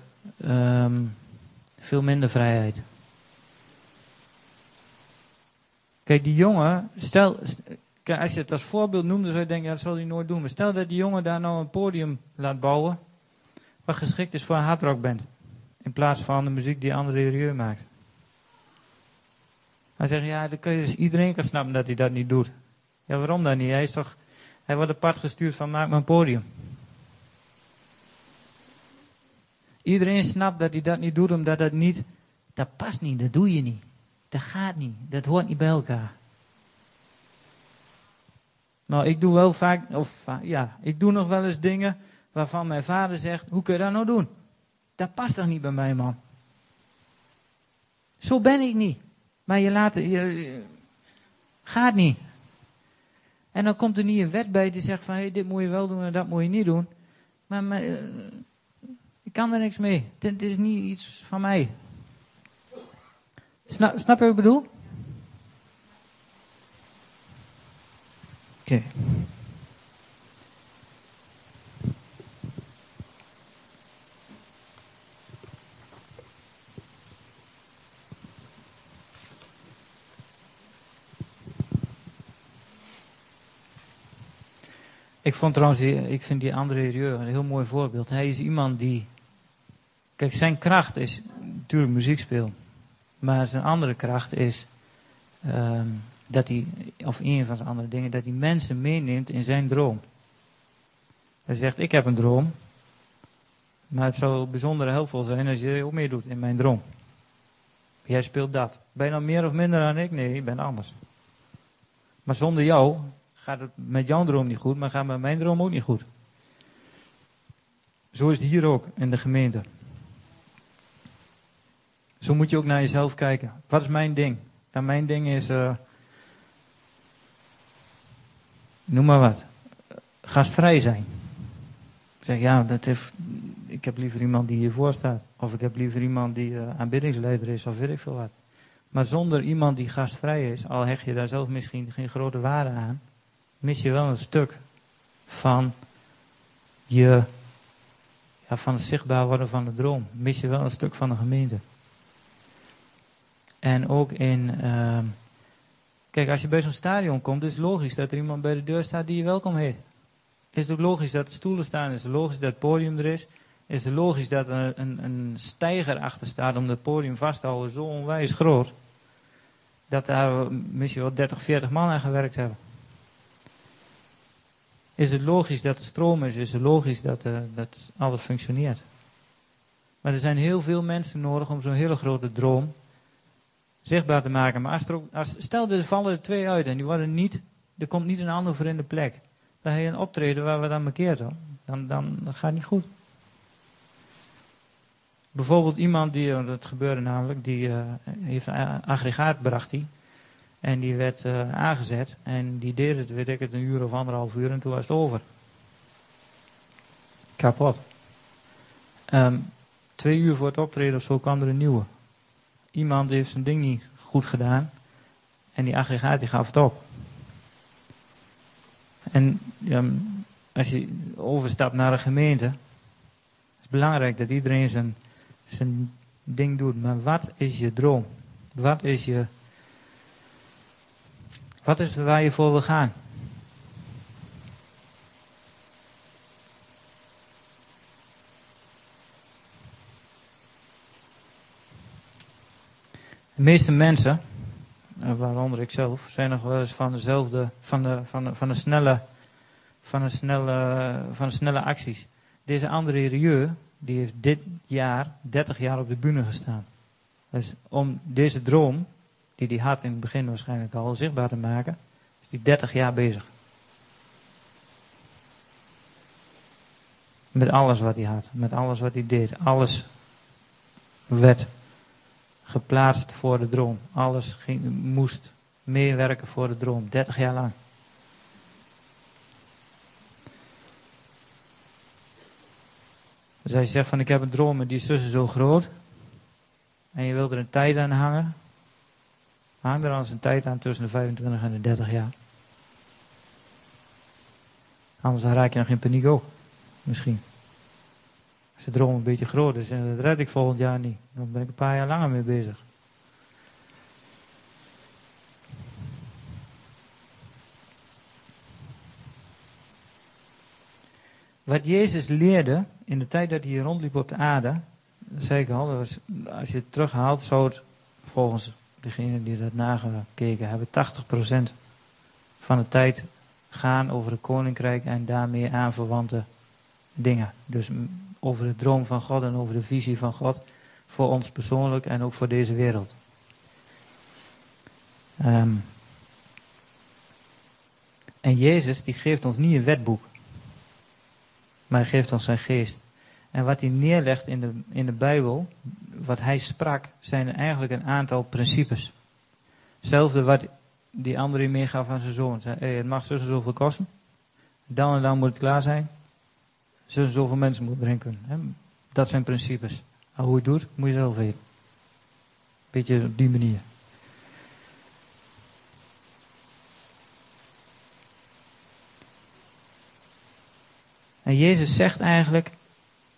um, veel minder vrijheid. Kijk, die jongen, stel, kijk, als je het als voorbeeld noemde, zou je denken, dat zal hij nooit doen. Maar stel dat die jongen daar nou een podium laat bouwen, wat geschikt is voor een hardrockband. In plaats van de muziek die André Rieu maakt. Hij zegt, ja, dan kun je dus iedereen kan snappen dat hij dat niet doet. Ja, waarom dan niet? Hij is toch, hij wordt apart gestuurd van maak mijn podium. Iedereen snapt dat hij dat niet doet, omdat dat niet, dat past niet, dat doe je niet. Dat gaat niet, dat hoort niet bij elkaar. Nou, ik doe wel vaak, of ja, ik doe nog wel eens dingen waarvan mijn vader zegt, hoe kun je dat nou doen? Dat past toch niet bij mij, man? Zo ben ik niet. Maar je laat je, gaat niet. En dan komt er niet een wet bij die zegt van, hey, dit moet je wel doen en dat moet je niet doen. Maar, maar ik kan er niks mee. Dit, is niet iets van mij. Snap, snap je wat ik bedoel? Oké. Ik vond trouwens, ik vind die André Rieu een heel mooi voorbeeld. Hij is iemand die, kijk zijn kracht is natuurlijk muziek spelen. Maar zijn andere kracht is ehm, dat hij, of een van zijn andere dingen, dat hij mensen meeneemt in zijn droom. Hij zegt, ik heb een droom. Maar het zou bijzonder helpvol zijn als je ook meedoet in mijn droom. Jij speelt dat. Ben je nou meer of minder dan ik? Nee, ik ben anders. Maar zonder jou gaat het met jouw droom niet goed, maar gaat met mijn droom ook niet goed. Zo is het hier ook in de gemeente. Zo moet je ook naar jezelf kijken. Wat is mijn ding? Ja, mijn ding is, uh, noem maar wat, gastvrij zijn. Ik zeg, ja, dat heeft, ik heb liever iemand die hiervoor staat. Of ik heb liever iemand die uh, aanbiddingsleider is, of weet ik veel wat. Maar zonder iemand die gastvrij is, al hecht je daar zelf misschien geen grote waarde aan, mis je wel een stuk van je, ja, van het zichtbaar worden van de droom. Mis je wel een stuk van de gemeente. En ook in, uh, kijk, als je bij zo'n stadion komt, is het logisch dat er iemand bij de deur staat die je welkom heet. Is het ook logisch dat er stoelen staan? Is het logisch dat het podium er is? Is het logisch dat er een, een steiger achter staat om het podium vast te houden, zo onwijs groot, dat daar misschien wel 30, 40 man aan gewerkt hebben? is het logisch dat er stroom is, is het logisch dat, uh, dat alles functioneert. Maar er zijn heel veel mensen nodig om zo'n hele grote droom zichtbaar te maken. Maar als er ook, stel er vallen er twee uit en die worden niet, er komt niet een ander voor in de plek. Dan heb je een optreden waar we dan markeert. Dan, dan, dan gaat het niet goed. Bijvoorbeeld iemand die, eh, dat gebeurde namelijk, die uh, heeft een aggregaat bracht hij. En die werd uh, aangezet. En die deed het, weet ik het, een uur of anderhalf uur. En toen was het over. Kapot. Um, twee uur voor het optreden of zo kwam er een nieuwe. Iemand heeft zijn ding niet goed gedaan. En die aggregaat die gaf het op. En ja, als je overstapt naar een gemeente. is belangrijk dat iedereen zijn, zijn ding doet. Maar wat is je droom? Wat is je wat is waar je voor wil gaan? De meeste mensen, eh, waaronder ik zelf, zijn nog wel eens van dezelfde, van de, van de, van de snelle, van de snelle, van de snelle acties. Deze André Rieu, die heeft dit jaar 30 jaar op de bühne gestaan. Dus om deze droom die hij had in het begin waarschijnlijk al zichtbaar te maken, is hij 30 jaar bezig. Met alles wat hij had, met alles wat hij deed. Alles werd geplaatst voor de droom. Alles ging, moest meewerken voor de droom. 30 jaar lang. Dus als je zegt van ik heb een droom en die is zo groot. En je wilt er een tijd aan hangen. Hang er al zijn tijd aan tussen de 25 en de 30 jaar. Anders raak je nog in paniek ook. Misschien. Als de droom een beetje groot is en dat red ik volgend jaar niet. Dan ben ik een paar jaar langer mee bezig. Wat Jezus leerde in de tijd dat hij hier rondliep op de aarde, zei ik al, was, als je het terughaalt, zou het volgens degenen die dat nagekeken hebben, 80% van de tijd gaan over het koninkrijk en daarmee aanverwante dingen. Dus over de droom van God en over de visie van God voor ons persoonlijk en ook voor deze wereld. Ehm, en Jezus die geeft ons niet een wetboek, maar hij geeft ons zijn geest. En wat hij neerlegt in de, in de Bijbel, wat hij sprak, zijn eigenlijk een aantal principes. Hetzelfde wat die andere meegaf aan zijn zoon. Zei, hey, het mag zo zoveel kosten. Dan en dan moet het klaar zijn. Zo en zoveel mensen moet drinken. Dat zijn principes. Maar hoe je het doet, moet je zelf weten. Beetje op die manier. En Jezus zegt eigenlijk,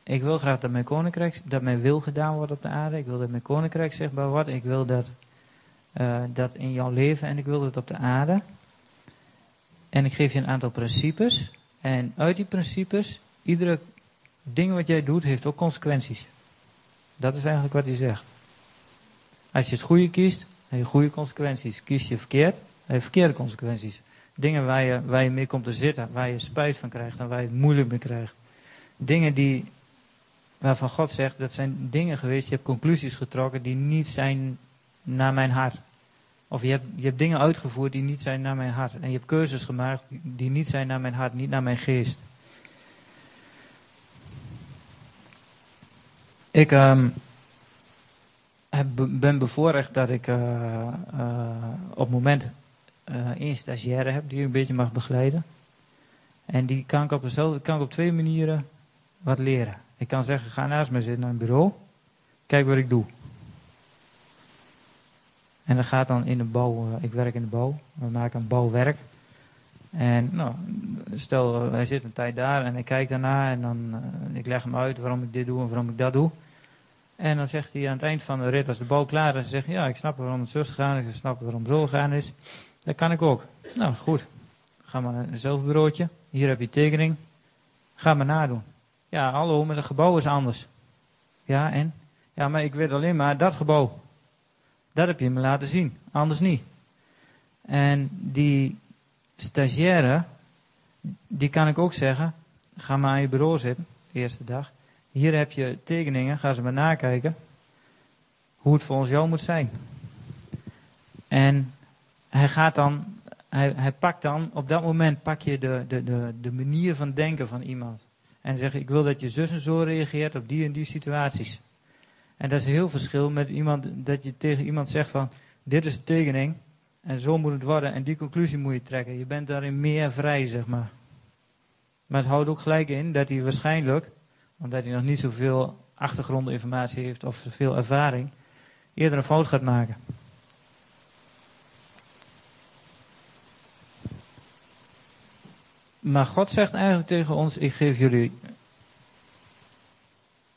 ik wil graag dat mijn koninkrijk, dat mijn wil gedaan wordt op de aarde. Ik wil dat mijn koninkrijk zichtbaar wordt. Ik wil dat, uh, dat in jouw leven en ik wil dat op de aarde. En ik geef je een aantal principes. En uit die principes, iedere ding wat jij doet, heeft ook consequenties. Dat is eigenlijk wat hij zegt. Als je het goede kiest, heb je goede consequenties. Kies je verkeerd, heb je verkeerde consequenties. Dingen waar je, waar je mee komt te zitten, waar je spijt van krijgt en waar je het moeilijk mee krijgt. Dingen die, waarvan God zegt, dat zijn dingen geweest, je hebt conclusies getrokken die niet zijn naar mijn hart. Of je hebt, je hebt dingen uitgevoerd die niet zijn naar mijn hart. En je hebt keuzes gemaakt die niet zijn naar mijn hart, niet naar mijn geest. Ik um, heb, ben bevoorrecht dat ik uh, uh, op het moment uh, één stagiaire heb die een beetje mag begeleiden. En die kan ik op, kan ik op twee manieren wat leren. Ik kan zeggen, ga naast me zitten naar een bureau. Kijk wat ik doe. En dat gaat dan in de bouw. Ik werk in de bouw. We maken een bouwwerk. En nou, stel, hij zit een tijd daar en ik kijk daarna en dan uh, ik leg hem uit waarom ik dit doe en waarom ik dat doe. En dan zegt hij aan het eind van de rit, als de bouw klaar is, zegt hij, ja, ik snap waarom het zo gegaan is, ik snap waarom het zo gegaan is. Dat kan ik ook. Nou, goed. Ga maar naar een bureautje. Hier heb je tekening. Ga maar nadoen. Ja, hallo, maar het gebouw is anders. Ja, en? Ja, maar ik weet alleen maar dat gebouw. Dat heb je me laten zien. Anders niet. En die stagiaire, die kan ik ook zeggen, ga maar aan je bureau zitten, de eerste dag. Hier heb je tekeningen, ga ze maar nakijken. Hoe het volgens jou moet zijn. En hij gaat dan, hij, hij pakt dan, op dat moment pak je de, de, de, de manier van denken van iemand. En zeg ik wil dat je zus en zo reageert op die en die situaties. En dat is heel verschil met iemand, dat je tegen iemand zegt van, dit is de tekening, en zo moet het worden, en die conclusie moet je trekken. Je bent daarin meer vrij, zeg maar. Maar het houdt ook gelijk in dat hij waarschijnlijk, omdat hij nog niet zoveel achtergrondinformatie heeft of zoveel ervaring, eerder een fout gaat maken. Maar God zegt eigenlijk tegen ons: Ik geef jullie.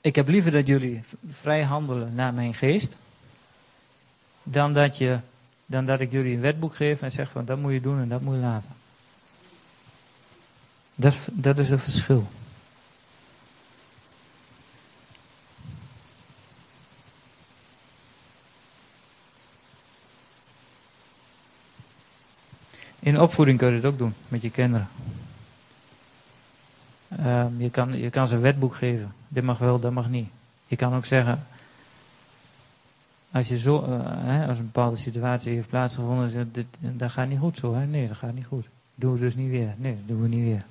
Ik heb liever dat jullie vrij handelen naar mijn geest. Dan dat, je, dan dat ik jullie een wetboek geef en zeg van dat moet je doen en dat moet je laten. Dat, dat is het verschil. In opvoeding kun je het ook doen met je kinderen. Um, je, kan, je kan ze een wetboek geven. Dit mag wel, dat mag niet. Je kan ook zeggen, als, je zo, uh, hè, als een bepaalde situatie heeft plaatsgevonden, zegt, dit, dat gaat niet goed zo. Hè? Nee, dat gaat niet goed. Doen we dus niet weer. Nee, doen we niet weer.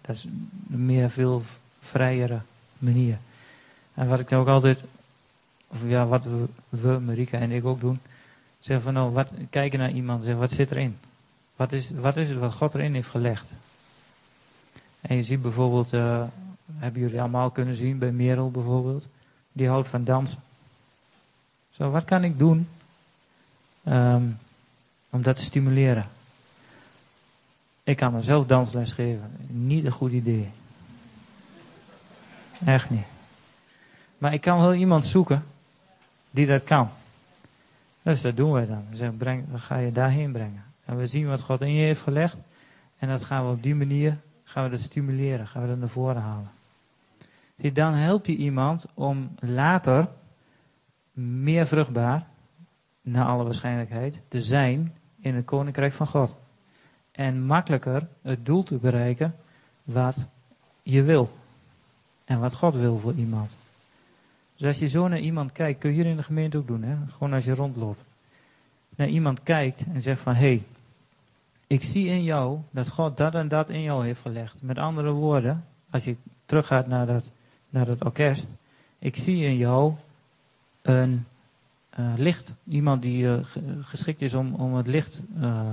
Dat is een meer veel vrijere manier. En wat ik dan ook altijd, of ja, wat we, Marika en ik ook doen, zeggen van nou, wat, kijken naar iemand, zeggen wat zit erin? Wat is, wat is het wat God erin heeft gelegd? En je ziet bijvoorbeeld, uh, hebben jullie allemaal kunnen zien bij Merel bijvoorbeeld, die houdt van dansen. Wat kan ik doen um, om dat te stimuleren? Ik kan mezelf dansles geven. Niet een goed idee. Echt niet. Maar ik kan wel iemand zoeken die dat kan. Dus dat doen wij dan. We breng, dan ga je daarheen brengen. En we zien wat God in je heeft gelegd. En dat gaan we op die manier gaan we dat stimuleren, gaan we dat naar voren halen. Zie, dan help je iemand om later meer vruchtbaar, naar alle waarschijnlijkheid, te zijn in het koninkrijk van God. En makkelijker het doel te bereiken wat je wil. En wat God wil voor iemand. Dus als je zo naar iemand kijkt, kun je hier in de gemeente ook doen, hè? gewoon als je rondloopt. Naar iemand kijkt en zegt van, hé, hey, ik zie in jou dat God dat en dat in jou heeft gelegd. Met andere woorden, als je teruggaat naar dat, naar dat orkest. Ik zie in jou een uh, licht. Iemand die uh, geschikt is om, om het licht uh,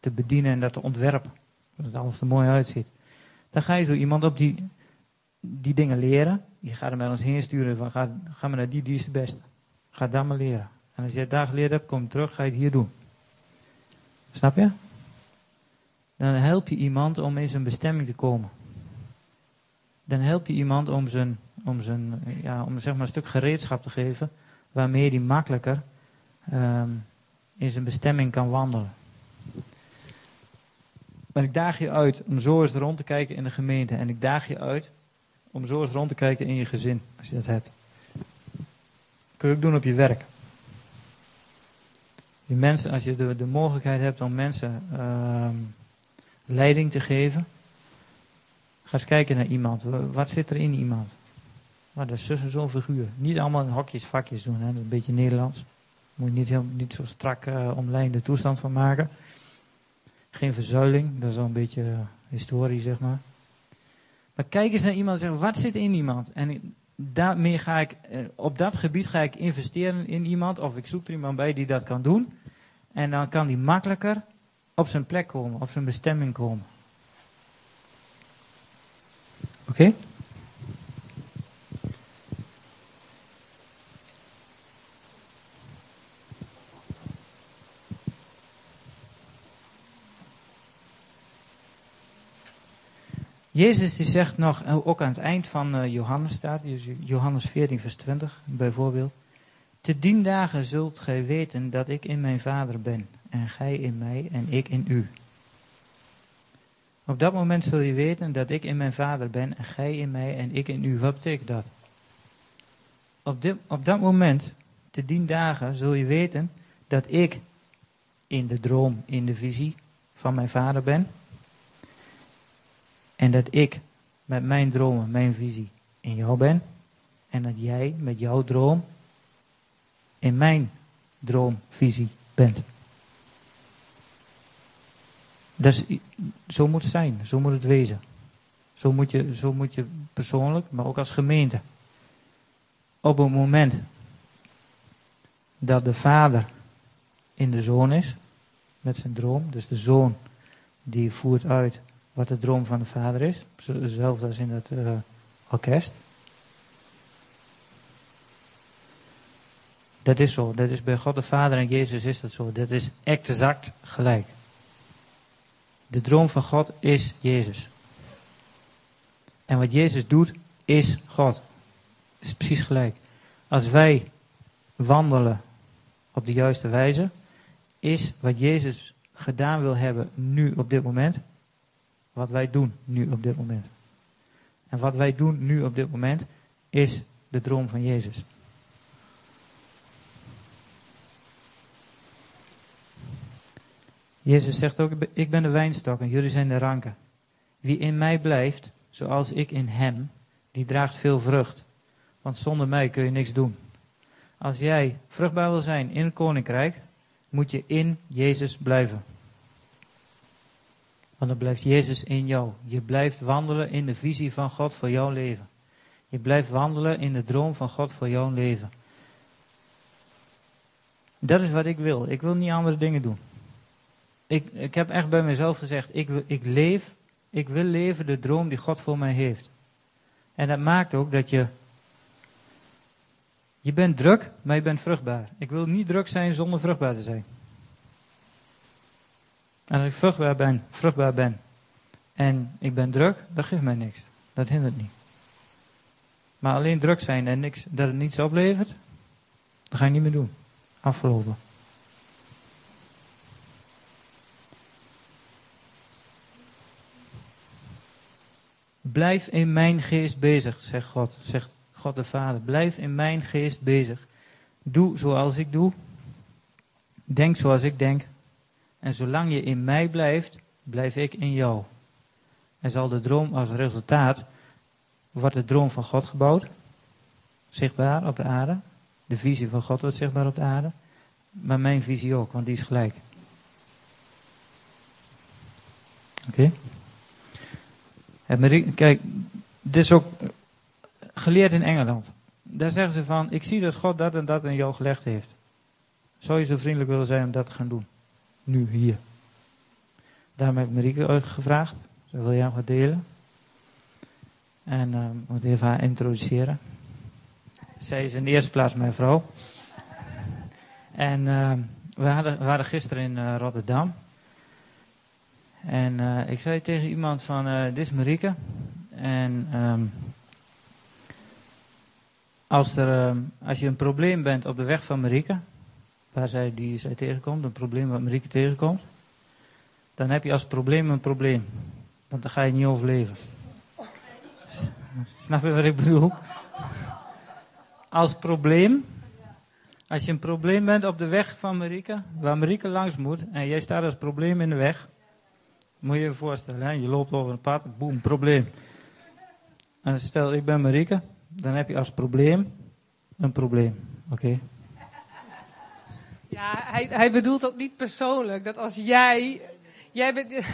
te bedienen en dat te ontwerpen. Het alles er mooi uitziet. Dan ga je zo iemand op die, die dingen leren. Je gaat hem bij ons heen sturen van ga, ga maar naar die, die is beste. Ga daar maar leren. En als je het daar geleerd hebt, kom terug, ga je het hier doen. Snap je? Dan help je iemand om in zijn bestemming te komen. Dan help je iemand om, zijn, om, zijn, ja, om zeg maar een stuk gereedschap te geven waarmee hij makkelijker um, in zijn bestemming kan wandelen. Maar ik daag je uit om zo eens rond te kijken in de gemeente. En ik daag je uit om zo eens rond te kijken in je gezin, als je dat hebt. Kun je ook doen op je werk. Die mensen, als je de, de mogelijkheid hebt om mensen uh, leiding te geven, ga eens kijken naar iemand. Wat zit er in iemand? Maar dat is zo'n figuur. Niet allemaal in hokjes, vakjes doen. Hè. Dat is een beetje Nederlands. Moet je niet, heel, niet zo strak uh, omlijnde toestand van maken. Geen verzuiling. Dat is al een beetje uh, historie, zeg maar. Maar kijk eens naar iemand en zeg, wat zit in iemand? En daarmee ga ik, uh, op dat gebied ga ik investeren in iemand. Of ik zoek er iemand bij die dat kan doen. En dan kan die makkelijker op zijn plek komen, op zijn bestemming komen. Oké? Jezus die zegt nog, eh, ook aan het eind van uh, Johannes staat, Johannes 14 vers 20 bijvoorbeeld. Te dien dagen zult gij weten dat ik in mijn Vader ben en gij in mij en ik in u. Op dat moment zul je weten dat ik in mijn Vader ben en gij in mij en ik in u. Wat betekent dat? Op, dit, op dat moment, te dien dagen, zul je weten dat ik in de droom, in de visie van mijn Vader ben en dat ik met mijn dromen, mijn visie in jou ben. En dat jij met jouw droom in mijn droomvisie bent. Dat zo moet het zijn, zo moet het wezen. Zo moet, je, zo moet je persoonlijk, maar ook als gemeente. Op het moment dat de vader in de zoon is, met zijn droom, dus de zoon die voert uit wat de droom van de vader is. Hetzelfde als in het uh, orkest. Dat is zo. Dat is bij God de Vader en Jezus is dat zo. Dat is exact gelijk. De droom van God is Jezus. En wat Jezus doet, is God. Het is precies gelijk. Als wij wandelen op de juiste wijze, is wat Jezus gedaan wil hebben nu op dit moment, wat wij doen nu op dit moment. En wat wij doen nu op dit moment is de droom van Jezus. Jezus zegt ook, ik ben de wijnstok en jullie zijn de ranken. Wie in mij blijft, zoals ik in hem, die draagt veel vrucht. Want zonder mij kun je niks doen. Als jij vruchtbaar wil zijn in het koninkrijk, moet je in Jezus blijven. Want dan blijft Jezus in jou. Je blijft wandelen in de visie van God voor jouw leven. Je blijft wandelen in de droom van God voor jouw leven. Dat is wat ik wil. Ik wil niet andere dingen doen. Ik, ik heb echt bij mezelf gezegd, ik, ik leef, ik wil leven de droom die God voor mij heeft. En dat maakt ook dat je, je bent druk, maar je bent vruchtbaar. Ik wil niet druk zijn zonder vruchtbaar te zijn. En als ik vruchtbaar ben, vruchtbaar ben en ik ben druk, dat geeft mij niks. Dat hindert niet. Maar alleen druk zijn en niks, dat het niets oplevert, dat ga je niet meer doen. Afgelopen. Blijf in mijn geest bezig, zegt God, zegt God de Vader. Blijf in mijn geest bezig. Doe zoals ik doe. Denk zoals ik denk. En zolang je in mij blijft, blijf ik in jou. En zal de droom als resultaat, wordt de droom van God gebouwd, zichtbaar op de aarde. De visie van God wordt zichtbaar op de aarde. Maar mijn visie ook, want die is gelijk. Oké? Okay. Kijk, dit is ook geleerd in Engeland. daar zeggen ze van, ik zie dat God dat en dat in jou gelegd heeft. Zou je zo vriendelijk willen zijn om dat te gaan doen? Nu, hier. Daarom heb ik Marieke gevraagd. Ze wil jij wat delen. En ik moet even haar introduceren. Zij is in de eerste plaats mijn vrouw. En uh, we, hadden, waren gisteren in uh, Rotterdam. En ik zei tegen iemand van, dit is Marieke. En um, als, er, um, als je een probleem bent op de weg van Marieke, waar zij, die zij tegenkomt, een probleem wat Marieke tegenkomt, dan heb je als probleem een probleem. Want dan ga je niet overleven. Snap je wat ik bedoel? Als probleem, als je een probleem bent op de weg van Marieke, waar Marieke langs moet, en jij staat als probleem in de weg, moet je je voorstellen, hè? je loopt over een pad, boem, probleem. En stel, ik ben Marieke, dan heb je als probleem een probleem. Oké? Ja, hij, hij bedoelt dat niet persoonlijk. Dat als jij. Jij bent.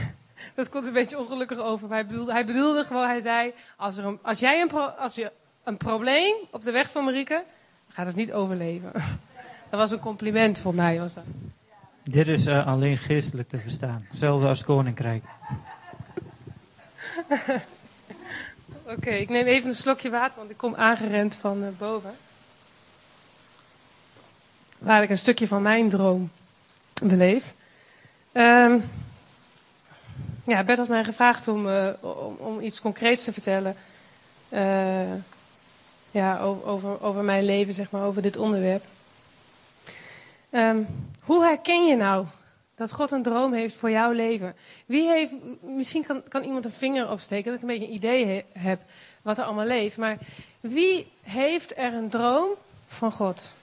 Dat komt een beetje ongelukkig over. Maar hij bedoelde, hij bedoelde gewoon, hij zei. Als, er een, als jij een, pro, als je een probleem op de weg van Marieke. gaat het niet overleven. Dat was een compliment voor mij, was dat. Dit is uh, alleen geestelijk te verstaan. Hetzelfde als koninkrijk. Oké, okay, ik neem even een slokje water, want ik kom aangerend van uh, boven. Waar ik een stukje van mijn droom beleef. Um, ja, Bert had mij gevraagd om, uh, om, om, iets concreets te vertellen. Uh, ja, over, over mijn leven, zeg maar, over dit onderwerp. Um, hoe herken je nou dat God een droom heeft voor jouw leven? Wie heeft, misschien kan, kan iemand een vinger opsteken, dat ik een beetje een idee he, heb wat er allemaal leeft. Maar wie heeft er een droom van God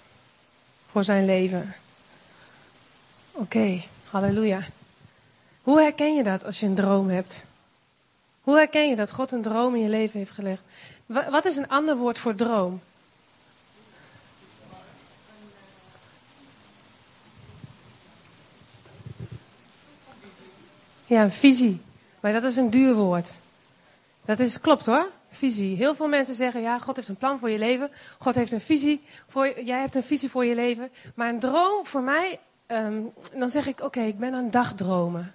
voor zijn leven? Oké, okay, halleluja. Hoe herken je dat als je een droom hebt? Hoe herken je dat God een droom in je leven heeft gelegd? Wat is een ander woord voor droom? Ja, een visie. Maar dat is een duur woord. Dat is, klopt hoor, visie. Heel veel mensen zeggen, ja, God heeft een plan voor je leven. God heeft een visie voor jij hebt een visie voor je leven. Maar een droom voor mij, um, dan zeg ik, oké, ik ben aan dagdromen.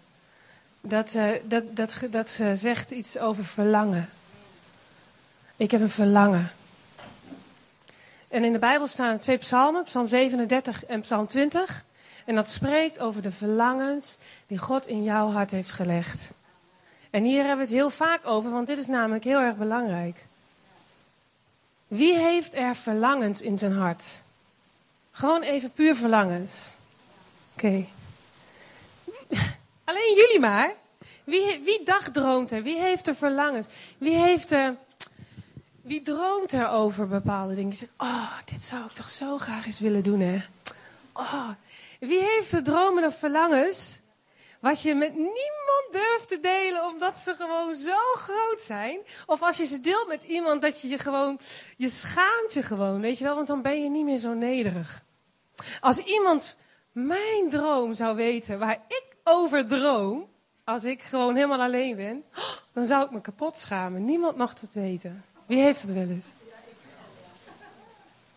Dat, uh, dat, dat, dat uh, zegt iets over verlangen. Ik heb een verlangen. En in de Bijbel staan twee psalmen, psalm 37 en psalm 20. En dat spreekt over de verlangens die God in jouw hart heeft gelegd. En hier hebben we het heel vaak over, want dit is namelijk heel erg belangrijk. Wie heeft er verlangens in zijn hart? Gewoon even puur verlangens. Oké. Alleen jullie maar. Wie, wie dagdroomt er? Wie heeft er verlangens? Wie heeft er. Wie droomt er over bepaalde dingen? Oh, dit zou ik toch zo graag eens willen doen, hè? Oh, wie heeft er dromen of verlangens? Wat je met niemand durft te delen, omdat ze gewoon zo groot zijn. Of als je ze deelt met iemand, dat je je gewoon, je schaamt je gewoon, weet je wel, want dan ben je niet meer zo nederig. Als iemand mijn droom zou weten, waar ik over droom, als ik gewoon helemaal alleen ben, dan zou ik me kapot schamen. Niemand mag dat weten. Wie heeft dat wel eens?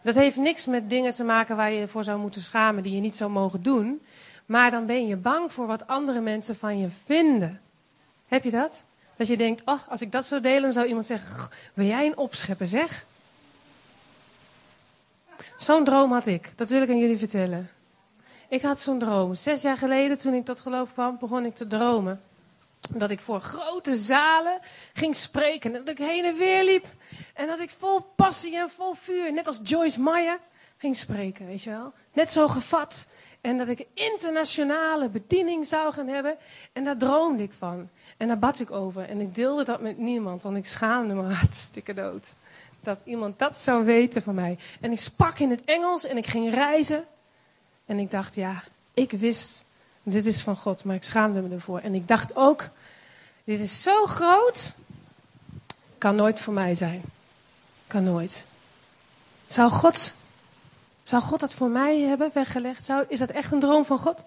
Dat heeft niks met dingen te maken waar je voor zou moeten schamen, die je niet zou mogen doen. Maar dan ben je bang voor wat andere mensen van je vinden. Heb je dat? Dat je denkt, ach, als ik dat zou delen, zou iemand zeggen, wil jij een opscheppen, zeg? Zo'n droom had ik. Dat wil ik aan jullie vertellen. Ik had zo'n droom. Zes jaar geleden, toen ik tot geloof kwam, begon ik te dromen. Dat ik voor grote zalen ging spreken. En dat ik heen en weer liep. En dat ik vol passie en vol vuur, net als Joyce Meyer, ging spreken, weet je wel. Net zo gevat. En dat ik een internationale bediening zou gaan hebben. En daar droomde ik van. En daar bad ik over. En ik deelde dat met niemand, want ik schaamde me hartstikke dood. Dat iemand dat zou weten van mij. En ik sprak in het Engels en ik ging reizen. En ik dacht, ja, ik wist, dit is van God, maar ik schaamde me ervoor. En ik dacht ook, dit is zo groot, kan nooit voor mij zijn. Kan nooit. Zou God, zou God dat voor mij hebben weggelegd? Zou, is dat echt een droom van God?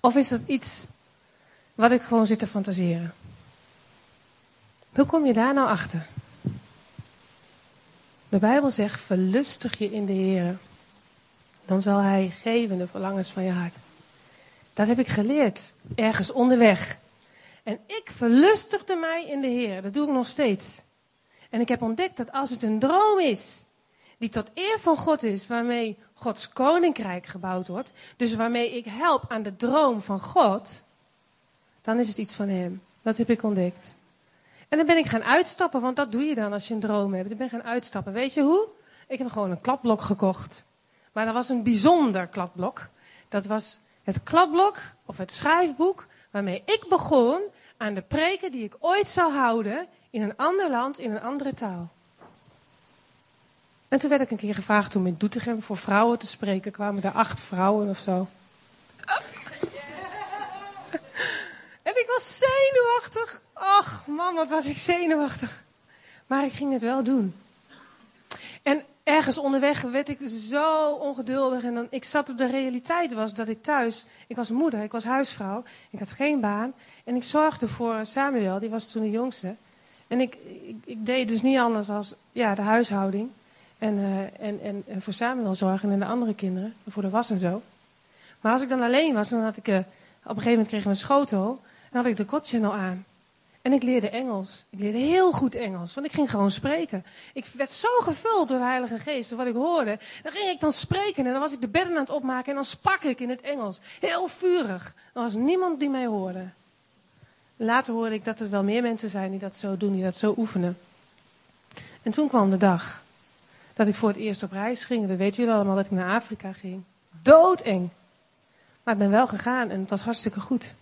Of is dat iets wat ik gewoon zit te fantaseren? Hoe kom je daar nou achter? De Bijbel zegt, verlustig je in de Heer. Dan zal Hij geven de verlangens van je hart. Dat heb ik geleerd, ergens onderweg. En ik verlustigde mij in de Heer. Dat doe ik nog steeds. En ik heb ontdekt dat als het een droom is, die tot eer van God is, waarmee Gods koninkrijk gebouwd wordt, dus waarmee ik help aan de droom van God, dan is het iets van Hem. Dat heb ik ontdekt. En dan ben ik gaan uitstappen, want dat doe je dan als je een droom hebt. Ik ben gaan uitstappen. Weet je hoe? Ik heb gewoon een klapblok gekocht. Maar dat was een bijzonder klapblok. Dat was het klapblok of het schrijfboek waarmee ik begon aan de preken die ik ooit zou houden in een ander land, in een andere taal. En toen werd ik een keer gevraagd om in Doetinchem voor vrouwen te spreken. Kwamen er acht vrouwen of zo. en ik was zenuwachtig. Ach man, wat was ik zenuwachtig. Maar ik ging het wel doen. En ergens onderweg werd ik zo ongeduldig. En dan, ik zat op de realiteit was dat ik thuis, ik was moeder, ik was huisvrouw. Ik had geen baan. En ik zorgde voor Samuel, die was toen de jongste. En ik, ik, ik deed dus niet anders als ja, de huishouding. En, uh, en, en, voor Samuel zorgen en de andere kinderen. Voor de was en zo. Maar als ik dan alleen was, dan had ik... Uh, op een gegeven moment kregen we een schotel. En had ik de God Channel aan. En ik leerde Engels. Ik leerde heel goed Engels, want ik ging gewoon spreken. Ik werd zo gevuld door de Heilige Geest, wat ik hoorde. Dan ging ik dan spreken en dan was ik de bedden aan het opmaken en dan sprak ik in het Engels. Heel vurig. Er was niemand die mij hoorde. Later hoorde ik dat er wel meer mensen zijn die dat zo doen, die dat zo oefenen. En toen kwam de dag dat ik voor het eerst op reis ging. Dat weten jullie allemaal, dat ik naar Afrika ging. Doodeng. Maar ik ben wel gegaan en het was hartstikke goed.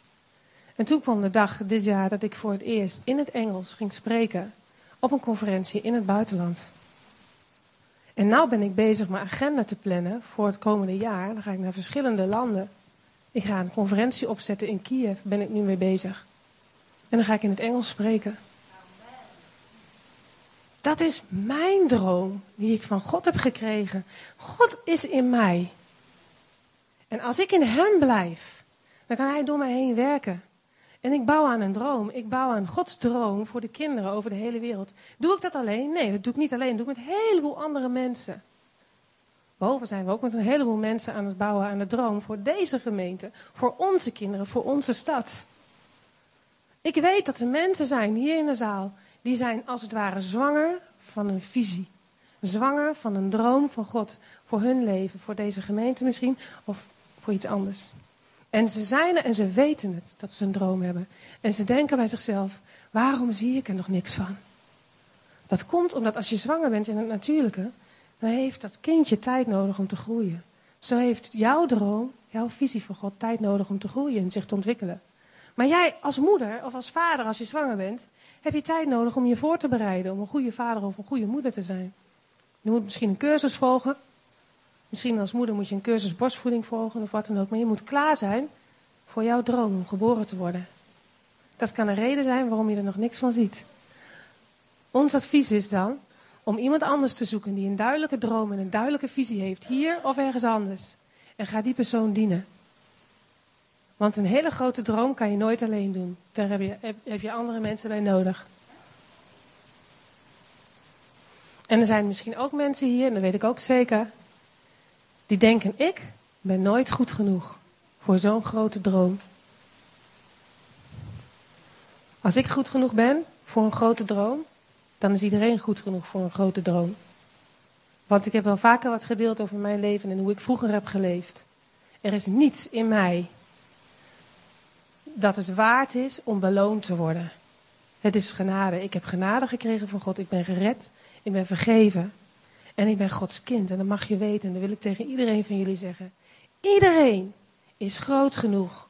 En toen kwam de dag dit jaar dat ik voor het eerst in het Engels ging spreken op een conferentie in het buitenland. En nu ben ik bezig mijn agenda te plannen voor het komende jaar. Dan ga ik naar verschillende landen. Ik ga een conferentie opzetten in Kiev, ben ik nu mee bezig. En dan ga ik in het Engels spreken. Dat is mijn droom die ik van God heb gekregen. God is in mij. En als ik in Hem blijf, dan kan Hij door mij heen werken. En ik bouw aan een droom. Ik bouw aan Gods droom voor de kinderen over de hele wereld. Doe ik dat alleen? Nee, dat doe ik niet alleen. Dat doe ik met een heleboel andere mensen. Boven zijn we ook met een heleboel mensen aan het bouwen aan de droom voor deze gemeente, voor onze kinderen, voor onze stad. Ik weet dat er mensen zijn hier in de zaal, die zijn als het ware zwanger van een visie. Zwanger van een droom van God voor hun leven, voor deze gemeente misschien, of voor iets anders. En ze zijn er en ze weten het, dat ze een droom hebben. En ze denken bij zichzelf, waarom zie ik er nog niks van? Dat komt omdat als je zwanger bent in het natuurlijke, dan heeft dat kindje tijd nodig om te groeien. Zo heeft jouw droom, jouw visie van God tijd nodig om te groeien en zich te ontwikkelen. Maar jij als moeder of als vader, als je zwanger bent, heb je tijd nodig om je voor te bereiden om een goede vader of een goede moeder te zijn. Je moet misschien een cursus volgen. Misschien als moeder moet je een cursus borstvoeding volgen of wat dan ook. Maar je moet klaar zijn voor jouw droom om geboren te worden. Dat kan een reden zijn waarom je er nog niks van ziet. Ons advies is dan om iemand anders te zoeken die een duidelijke droom en een duidelijke visie heeft, hier of ergens anders. En ga die persoon dienen. Want een hele grote droom kan je nooit alleen doen. Daar heb je, heb, je andere mensen bij nodig. En er zijn misschien ook mensen hier, en dat weet ik ook zeker, die denken: ik ben nooit goed genoeg voor zo'n grote droom. Als ik goed genoeg ben voor een grote droom, dan is iedereen goed genoeg voor een grote droom. Want ik heb wel vaker wat gedeeld over mijn leven en hoe ik vroeger heb geleefd. Er is niets in mij dat het waard is om beloond te worden. Het is genade. Ik heb genade gekregen van God. Ik ben gered. Ik ben vergeven. En ik ben Gods kind. En dat mag je weten. En dat wil ik tegen iedereen van jullie zeggen. Iedereen is groot genoeg.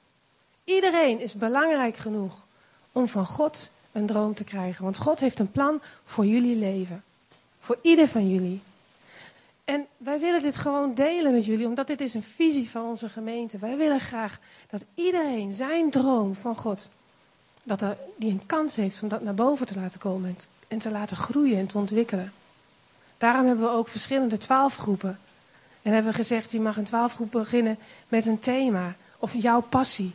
Iedereen is belangrijk genoeg om van God een droom te krijgen. Want God heeft een plan voor jullie leven. Voor ieder van jullie. En wij willen dit gewoon delen met jullie, omdat dit is een visie van onze gemeente. Wij willen graag dat iedereen zijn droom van God, dat er, die een kans heeft om dat naar boven te laten komen en te laten groeien en te ontwikkelen. Daarom hebben we ook verschillende twaalfgroepen. En hebben we gezegd, je mag een twaalfgroep beginnen met een thema of jouw passie.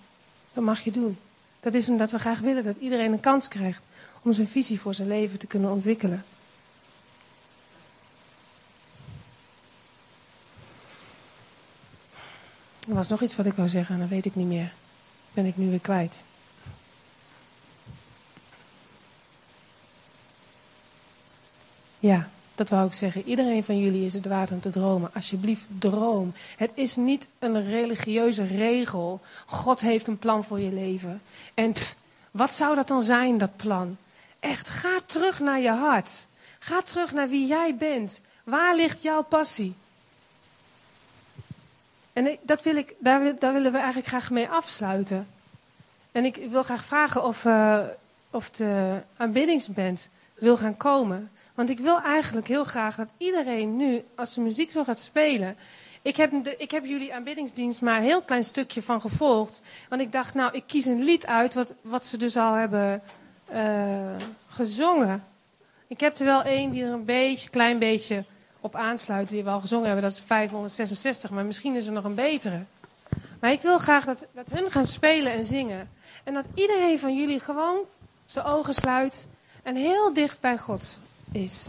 Dat mag je doen. Dat is omdat we graag willen dat iedereen een kans krijgt om zijn visie voor zijn leven te kunnen ontwikkelen. Er was nog iets wat ik wou zeggen en dat weet ik niet meer. Ben ik nu weer kwijt. Ja, dat wou ik zeggen. Iedereen van jullie is het waard om te dromen. Alsjeblieft, droom. Het is niet een religieuze regel. God heeft een plan voor je leven. En wat zou dat dan zijn, dat plan? Echt, ga terug naar je hart. Ga terug naar wie jij bent. Waar ligt jouw passie? En dat wil ik, daar, willen we eigenlijk graag mee afsluiten. En ik wil graag vragen of, uh, of de aanbiddingsband wil gaan komen. Want ik wil eigenlijk heel graag dat iedereen nu, als de muziek zo gaat spelen. Ik heb, ik heb jullie aanbiddingsdienst maar een heel klein stukje van gevolgd. Want ik dacht, nou, ik kies een lied uit wat, wat ze dus al hebben uh, gezongen. Ik heb er wel één die er een beetje, klein beetje op aansluit, die we al gezongen hebben. Dat is 566, maar misschien is er nog een betere. Maar ik wil graag dat, dat hun gaan spelen en zingen. En dat iedereen van jullie gewoon zijn ogen sluit en heel dicht bij God is.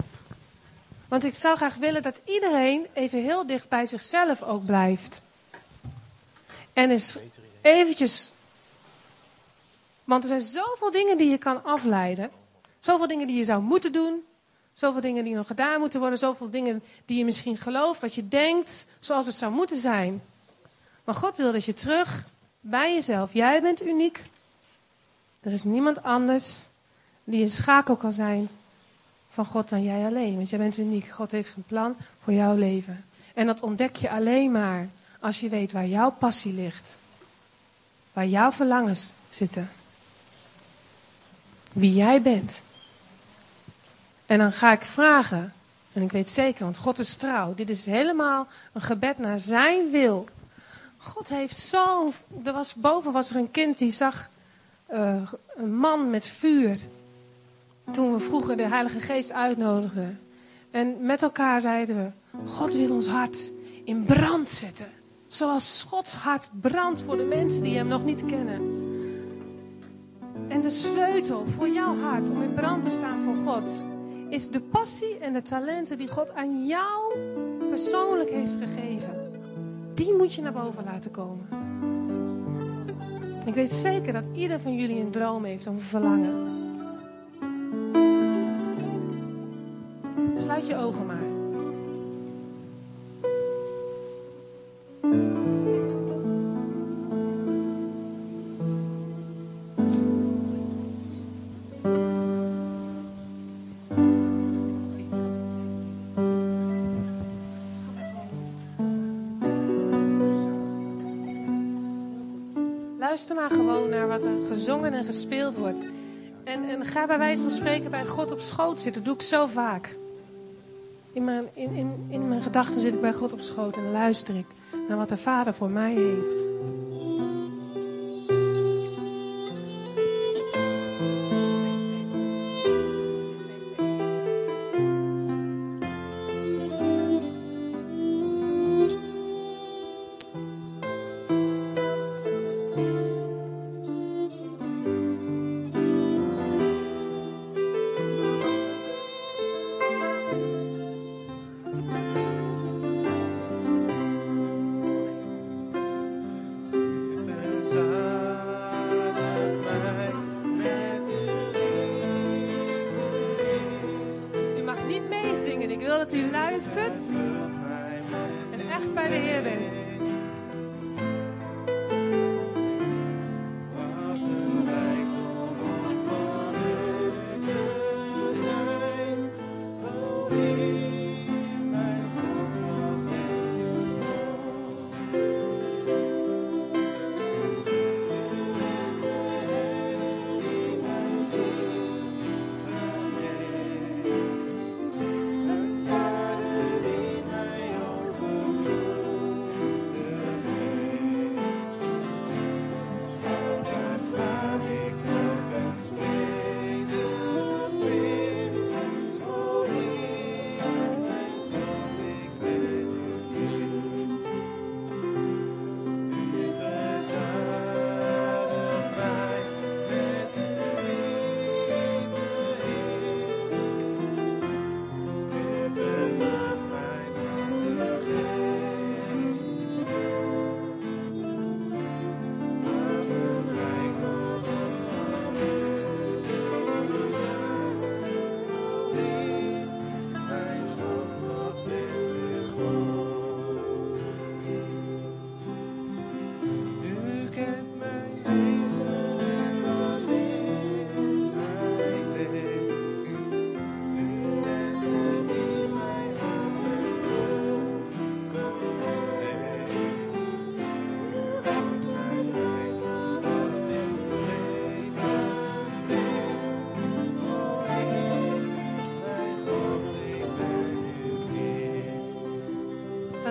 Want ik zou graag willen dat iedereen even heel dicht bij zichzelf ook blijft. En eens eventjes. Want er zijn zoveel dingen die je kan afleiden. Zoveel dingen die je zou moeten doen. Zoveel dingen die nog gedaan moeten worden. Zoveel dingen die je misschien gelooft, wat je denkt, zoals het zou moeten zijn. Maar God wil dat je terug bij jezelf. Jij bent uniek. Er is niemand anders die een schakel kan zijn van God dan jij alleen. Want jij bent uniek. God heeft een plan voor jouw leven. En dat ontdek je alleen maar als je weet waar jouw passie ligt. Waar jouw verlangens zitten. Wie jij bent. En dan ga ik vragen, en ik weet zeker, want God is trouw. Dit is helemaal een gebed naar zijn wil. God heeft zo. Er was, boven was er een kind die zag uh, een man met vuur. Toen we vroeger de Heilige Geest uitnodigden. En met elkaar zeiden we: God wil ons hart in brand zetten. Zoals Gods hart brandt voor de mensen die hem nog niet kennen. En de sleutel voor jouw hart om in brand te staan voor God is de passie en de talenten die God aan jou persoonlijk heeft gegeven. Die moet je naar boven laten komen. Ik weet zeker dat ieder van jullie een droom heeft of een verlangen. Sluit je ogen maar. Luister maar gewoon naar wat er gezongen en gespeeld wordt. En, en ga bij wijze van spreken bij God op schoot zitten. Dat doe ik zo vaak. In mijn, in, in, in mijn gedachten zit ik bij God op schoot en luister ik naar wat de Vader voor mij heeft.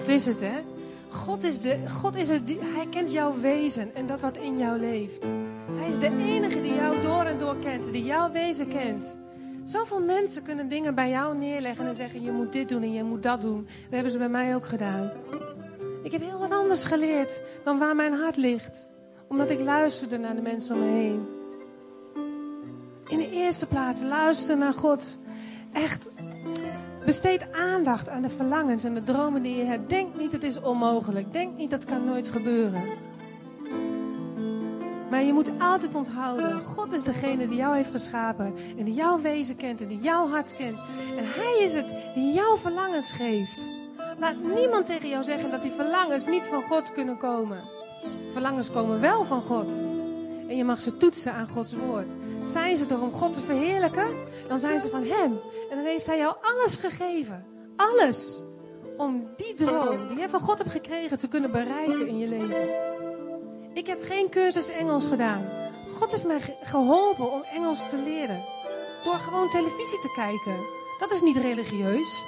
Is het, hè? God is, de, God is het, hij kent jouw wezen en dat wat in jou leeft. Hij is de enige die jou door en door kent, die jouw wezen kent. Zoveel mensen kunnen dingen bij jou neerleggen en zeggen: je moet dit doen en je moet dat doen. Dat hebben ze bij mij ook gedaan. Ik heb heel wat anders geleerd dan waar mijn hart ligt, omdat ik luisterde naar de mensen om me heen. In de eerste plaats luister naar God. Echt Besteed aandacht aan de verlangens en de dromen die je hebt. Denk niet het is onmogelijk. Denk niet dat kan nooit gebeuren. Maar je moet altijd onthouden, God is degene die jou heeft geschapen en die jouw wezen kent en die jouw hart kent. En Hij is het die jouw verlangens geeft. Laat niemand tegen jou zeggen dat die verlangens niet van God kunnen komen. Verlangens komen wel van God. En je mag ze toetsen aan Gods woord. Zijn ze er om God te verheerlijken? Dan zijn ze van Hem. En dan heeft Hij jou alles gegeven. Alles. Om die droom die je van God hebt gekregen te kunnen bereiken in je leven. Ik heb geen cursus Engels gedaan. God heeft mij geholpen om Engels te leren. Door gewoon televisie te kijken. Dat is niet religieus.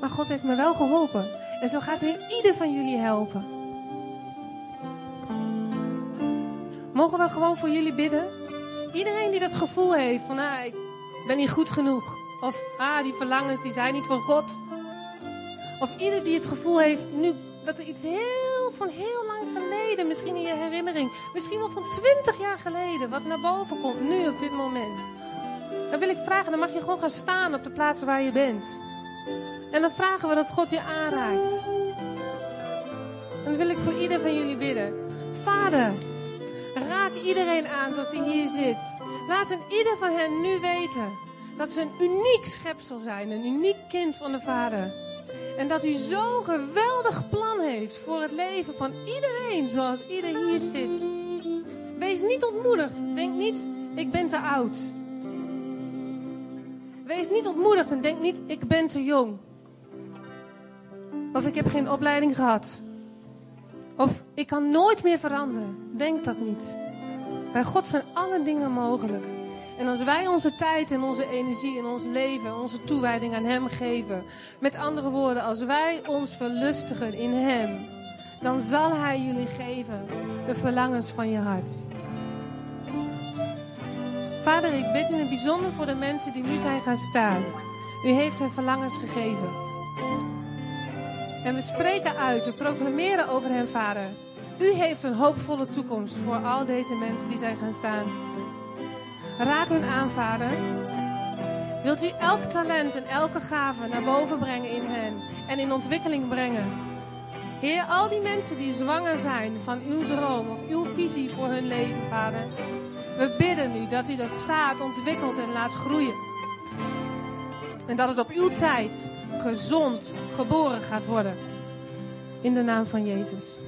Maar God heeft me wel geholpen. En zo gaat Hij ieder van jullie helpen. Mogen we gewoon voor jullie bidden? Iedereen die dat gevoel heeft van, ah, ik ben niet goed genoeg. Of, ah, die verlangens die zijn niet van God. Of ieder die het gevoel heeft nu dat er iets heel van heel lang geleden, misschien in je herinnering, misschien wel van 20 jaar geleden, wat naar boven komt, nu op dit moment. Dan wil ik vragen, dan mag je gewoon gaan staan op de plaats waar je bent. En dan vragen we dat God je aanraakt. En dan wil ik voor ieder van jullie bidden. Vader, Raak iedereen aan zoals die hier zit. Laat een ieder van hen nu weten dat ze een uniek schepsel zijn, een uniek kind van de Vader. En dat u zo'n geweldig plan heeft voor het leven van iedereen zoals ieder hier zit. Wees niet ontmoedigd. Denk niet, ik ben te oud. Wees niet ontmoedigd en denk niet, ik ben te jong. Of ik heb geen opleiding gehad. Of ik kan nooit meer veranderen. Denk dat niet. Bij God zijn alle dingen mogelijk. En als wij onze tijd en onze energie en ons leven en onze toewijding aan Hem geven. Met andere woorden, als wij ons verlustigen in Hem. Dan zal Hij jullie geven de verlangens van je hart. Vader, ik bid in het bijzonder voor de mensen die nu zijn gaan staan. U heeft hen verlangens gegeven. En we spreken uit, we proclameren over hen, Vader. U heeft een hoopvolle toekomst voor al deze mensen die zijn gaan staan. Raak hun aan, Vader. Wilt u elk talent en elke gave naar boven brengen in hen en in ontwikkeling brengen? Heer, al die mensen die zwanger zijn van uw droom of uw visie voor hun leven, Vader. We bidden u dat u dat zaad ontwikkelt en laat groeien. En dat het op uw tijd gezond geboren gaat worden. In de naam van Jezus.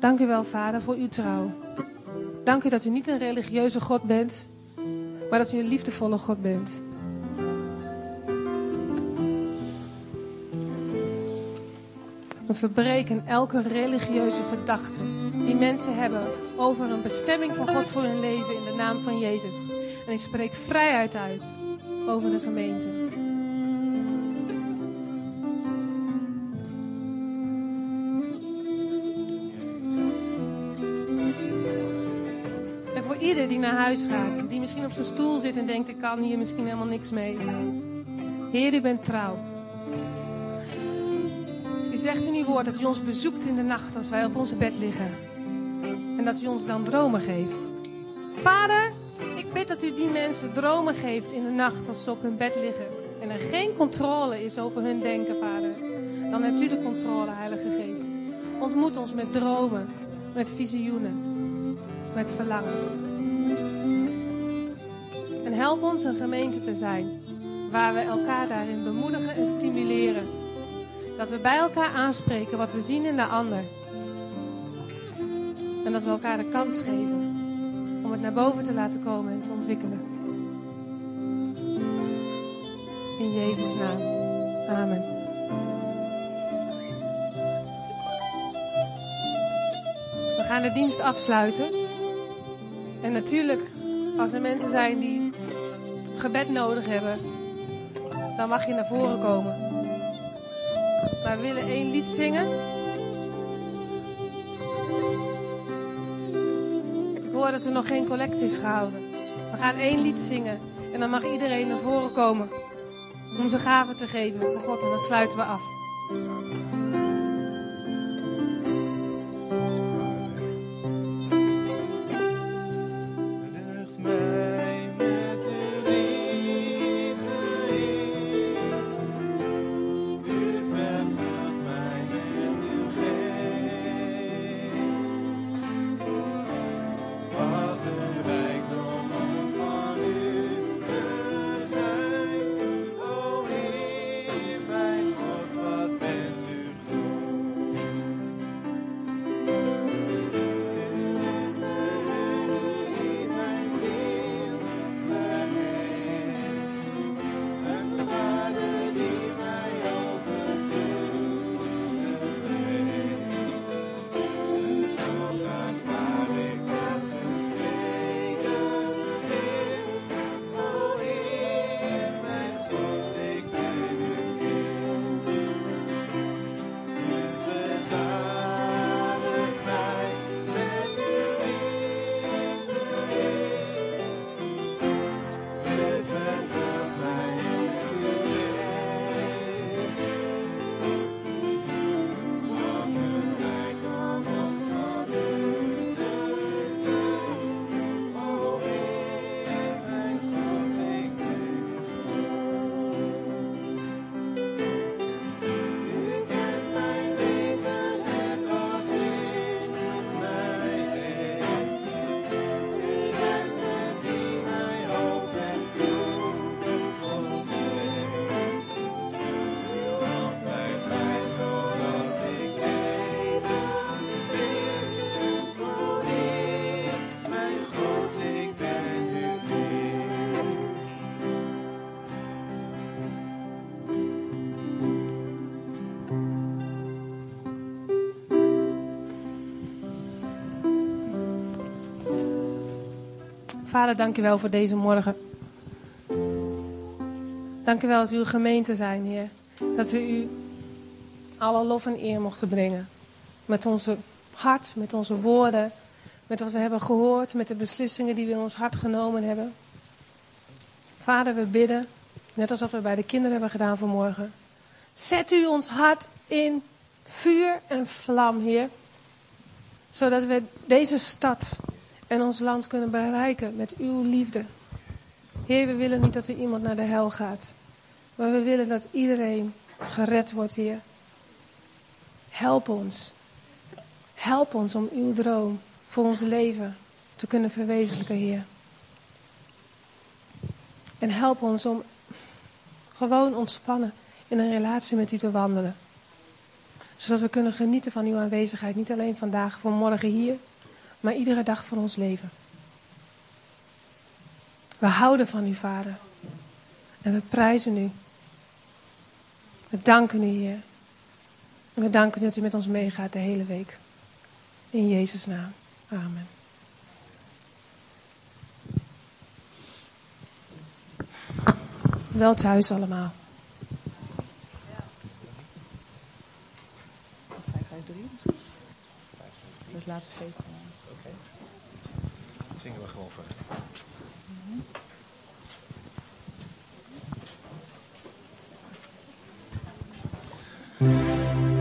Dank u wel, Vader, voor uw trouw. Dank u dat u niet een religieuze God bent, maar dat u een liefdevolle God bent. We verbreken elke religieuze gedachte die mensen hebben over een bestemming van God voor hun leven in de naam van Jezus. En ik spreek vrijheid uit over de gemeente. ieder die naar huis gaat, die misschien op zijn stoel zit en denkt: ik kan hier misschien helemaal niks mee. Heer, u bent trouw. U zegt in uw woord dat u ons bezoekt in de nacht als wij op onze bed liggen. En dat u ons dan dromen geeft. Vader, ik bid dat u die mensen dromen geeft in de nacht als ze op hun bed liggen. En er geen controle is over hun denken, Vader. Dan hebt u de controle, Heilige Geest. Ontmoet ons met dromen, met visioenen, met verlangens. En help ons een gemeente te zijn waar we elkaar daarin bemoedigen en stimuleren. Dat we bij elkaar aanspreken wat we zien in de ander. En dat we elkaar de kans geven om het naar boven te laten komen en te ontwikkelen. In Jezus' naam. Amen. We gaan de dienst afsluiten. En natuurlijk, als er mensen zijn die gebed nodig hebben, dan mag je naar voren komen. Maar we willen één lied zingen. Dat er nog geen collect is gehouden. We gaan één lied zingen. En dan mag iedereen naar voren komen om zijn gaven te geven voor God. En dan sluiten we af. Vader, dank u wel voor deze morgen. Dank u wel dat u uw gemeente zijn, Heer. Dat we u alle lof en eer mochten brengen. Met onze hart, met onze woorden, met wat we hebben gehoord, met de beslissingen die we in ons hart genomen hebben. Vader, we bidden, net als wat we bij de kinderen hebben gedaan vanmorgen. Zet u ons hart in vuur en vlam, Heer. Zodat we deze stad en ons land kunnen bereiken met uw liefde. Heer, we willen niet dat er iemand naar de hel gaat. Maar we willen dat iedereen gered wordt, Heer. Help ons. Help ons om uw droom voor ons leven te kunnen verwezenlijken, Heer. En help ons om gewoon ontspannen in een relatie met u te wandelen. Zodat we kunnen genieten van uw aanwezigheid. Niet alleen vandaag, vanmorgen hier, maar iedere dag van ons leven. We houden van u, Vader. En we prijzen u. We danken u, Heer. En we danken u dat u met ons meegaat de hele week. In Jezus' naam. Amen. Wel thuis allemaal. 553 misschien? Dus laatste steek. Zingen we gewoon voor. Mhm.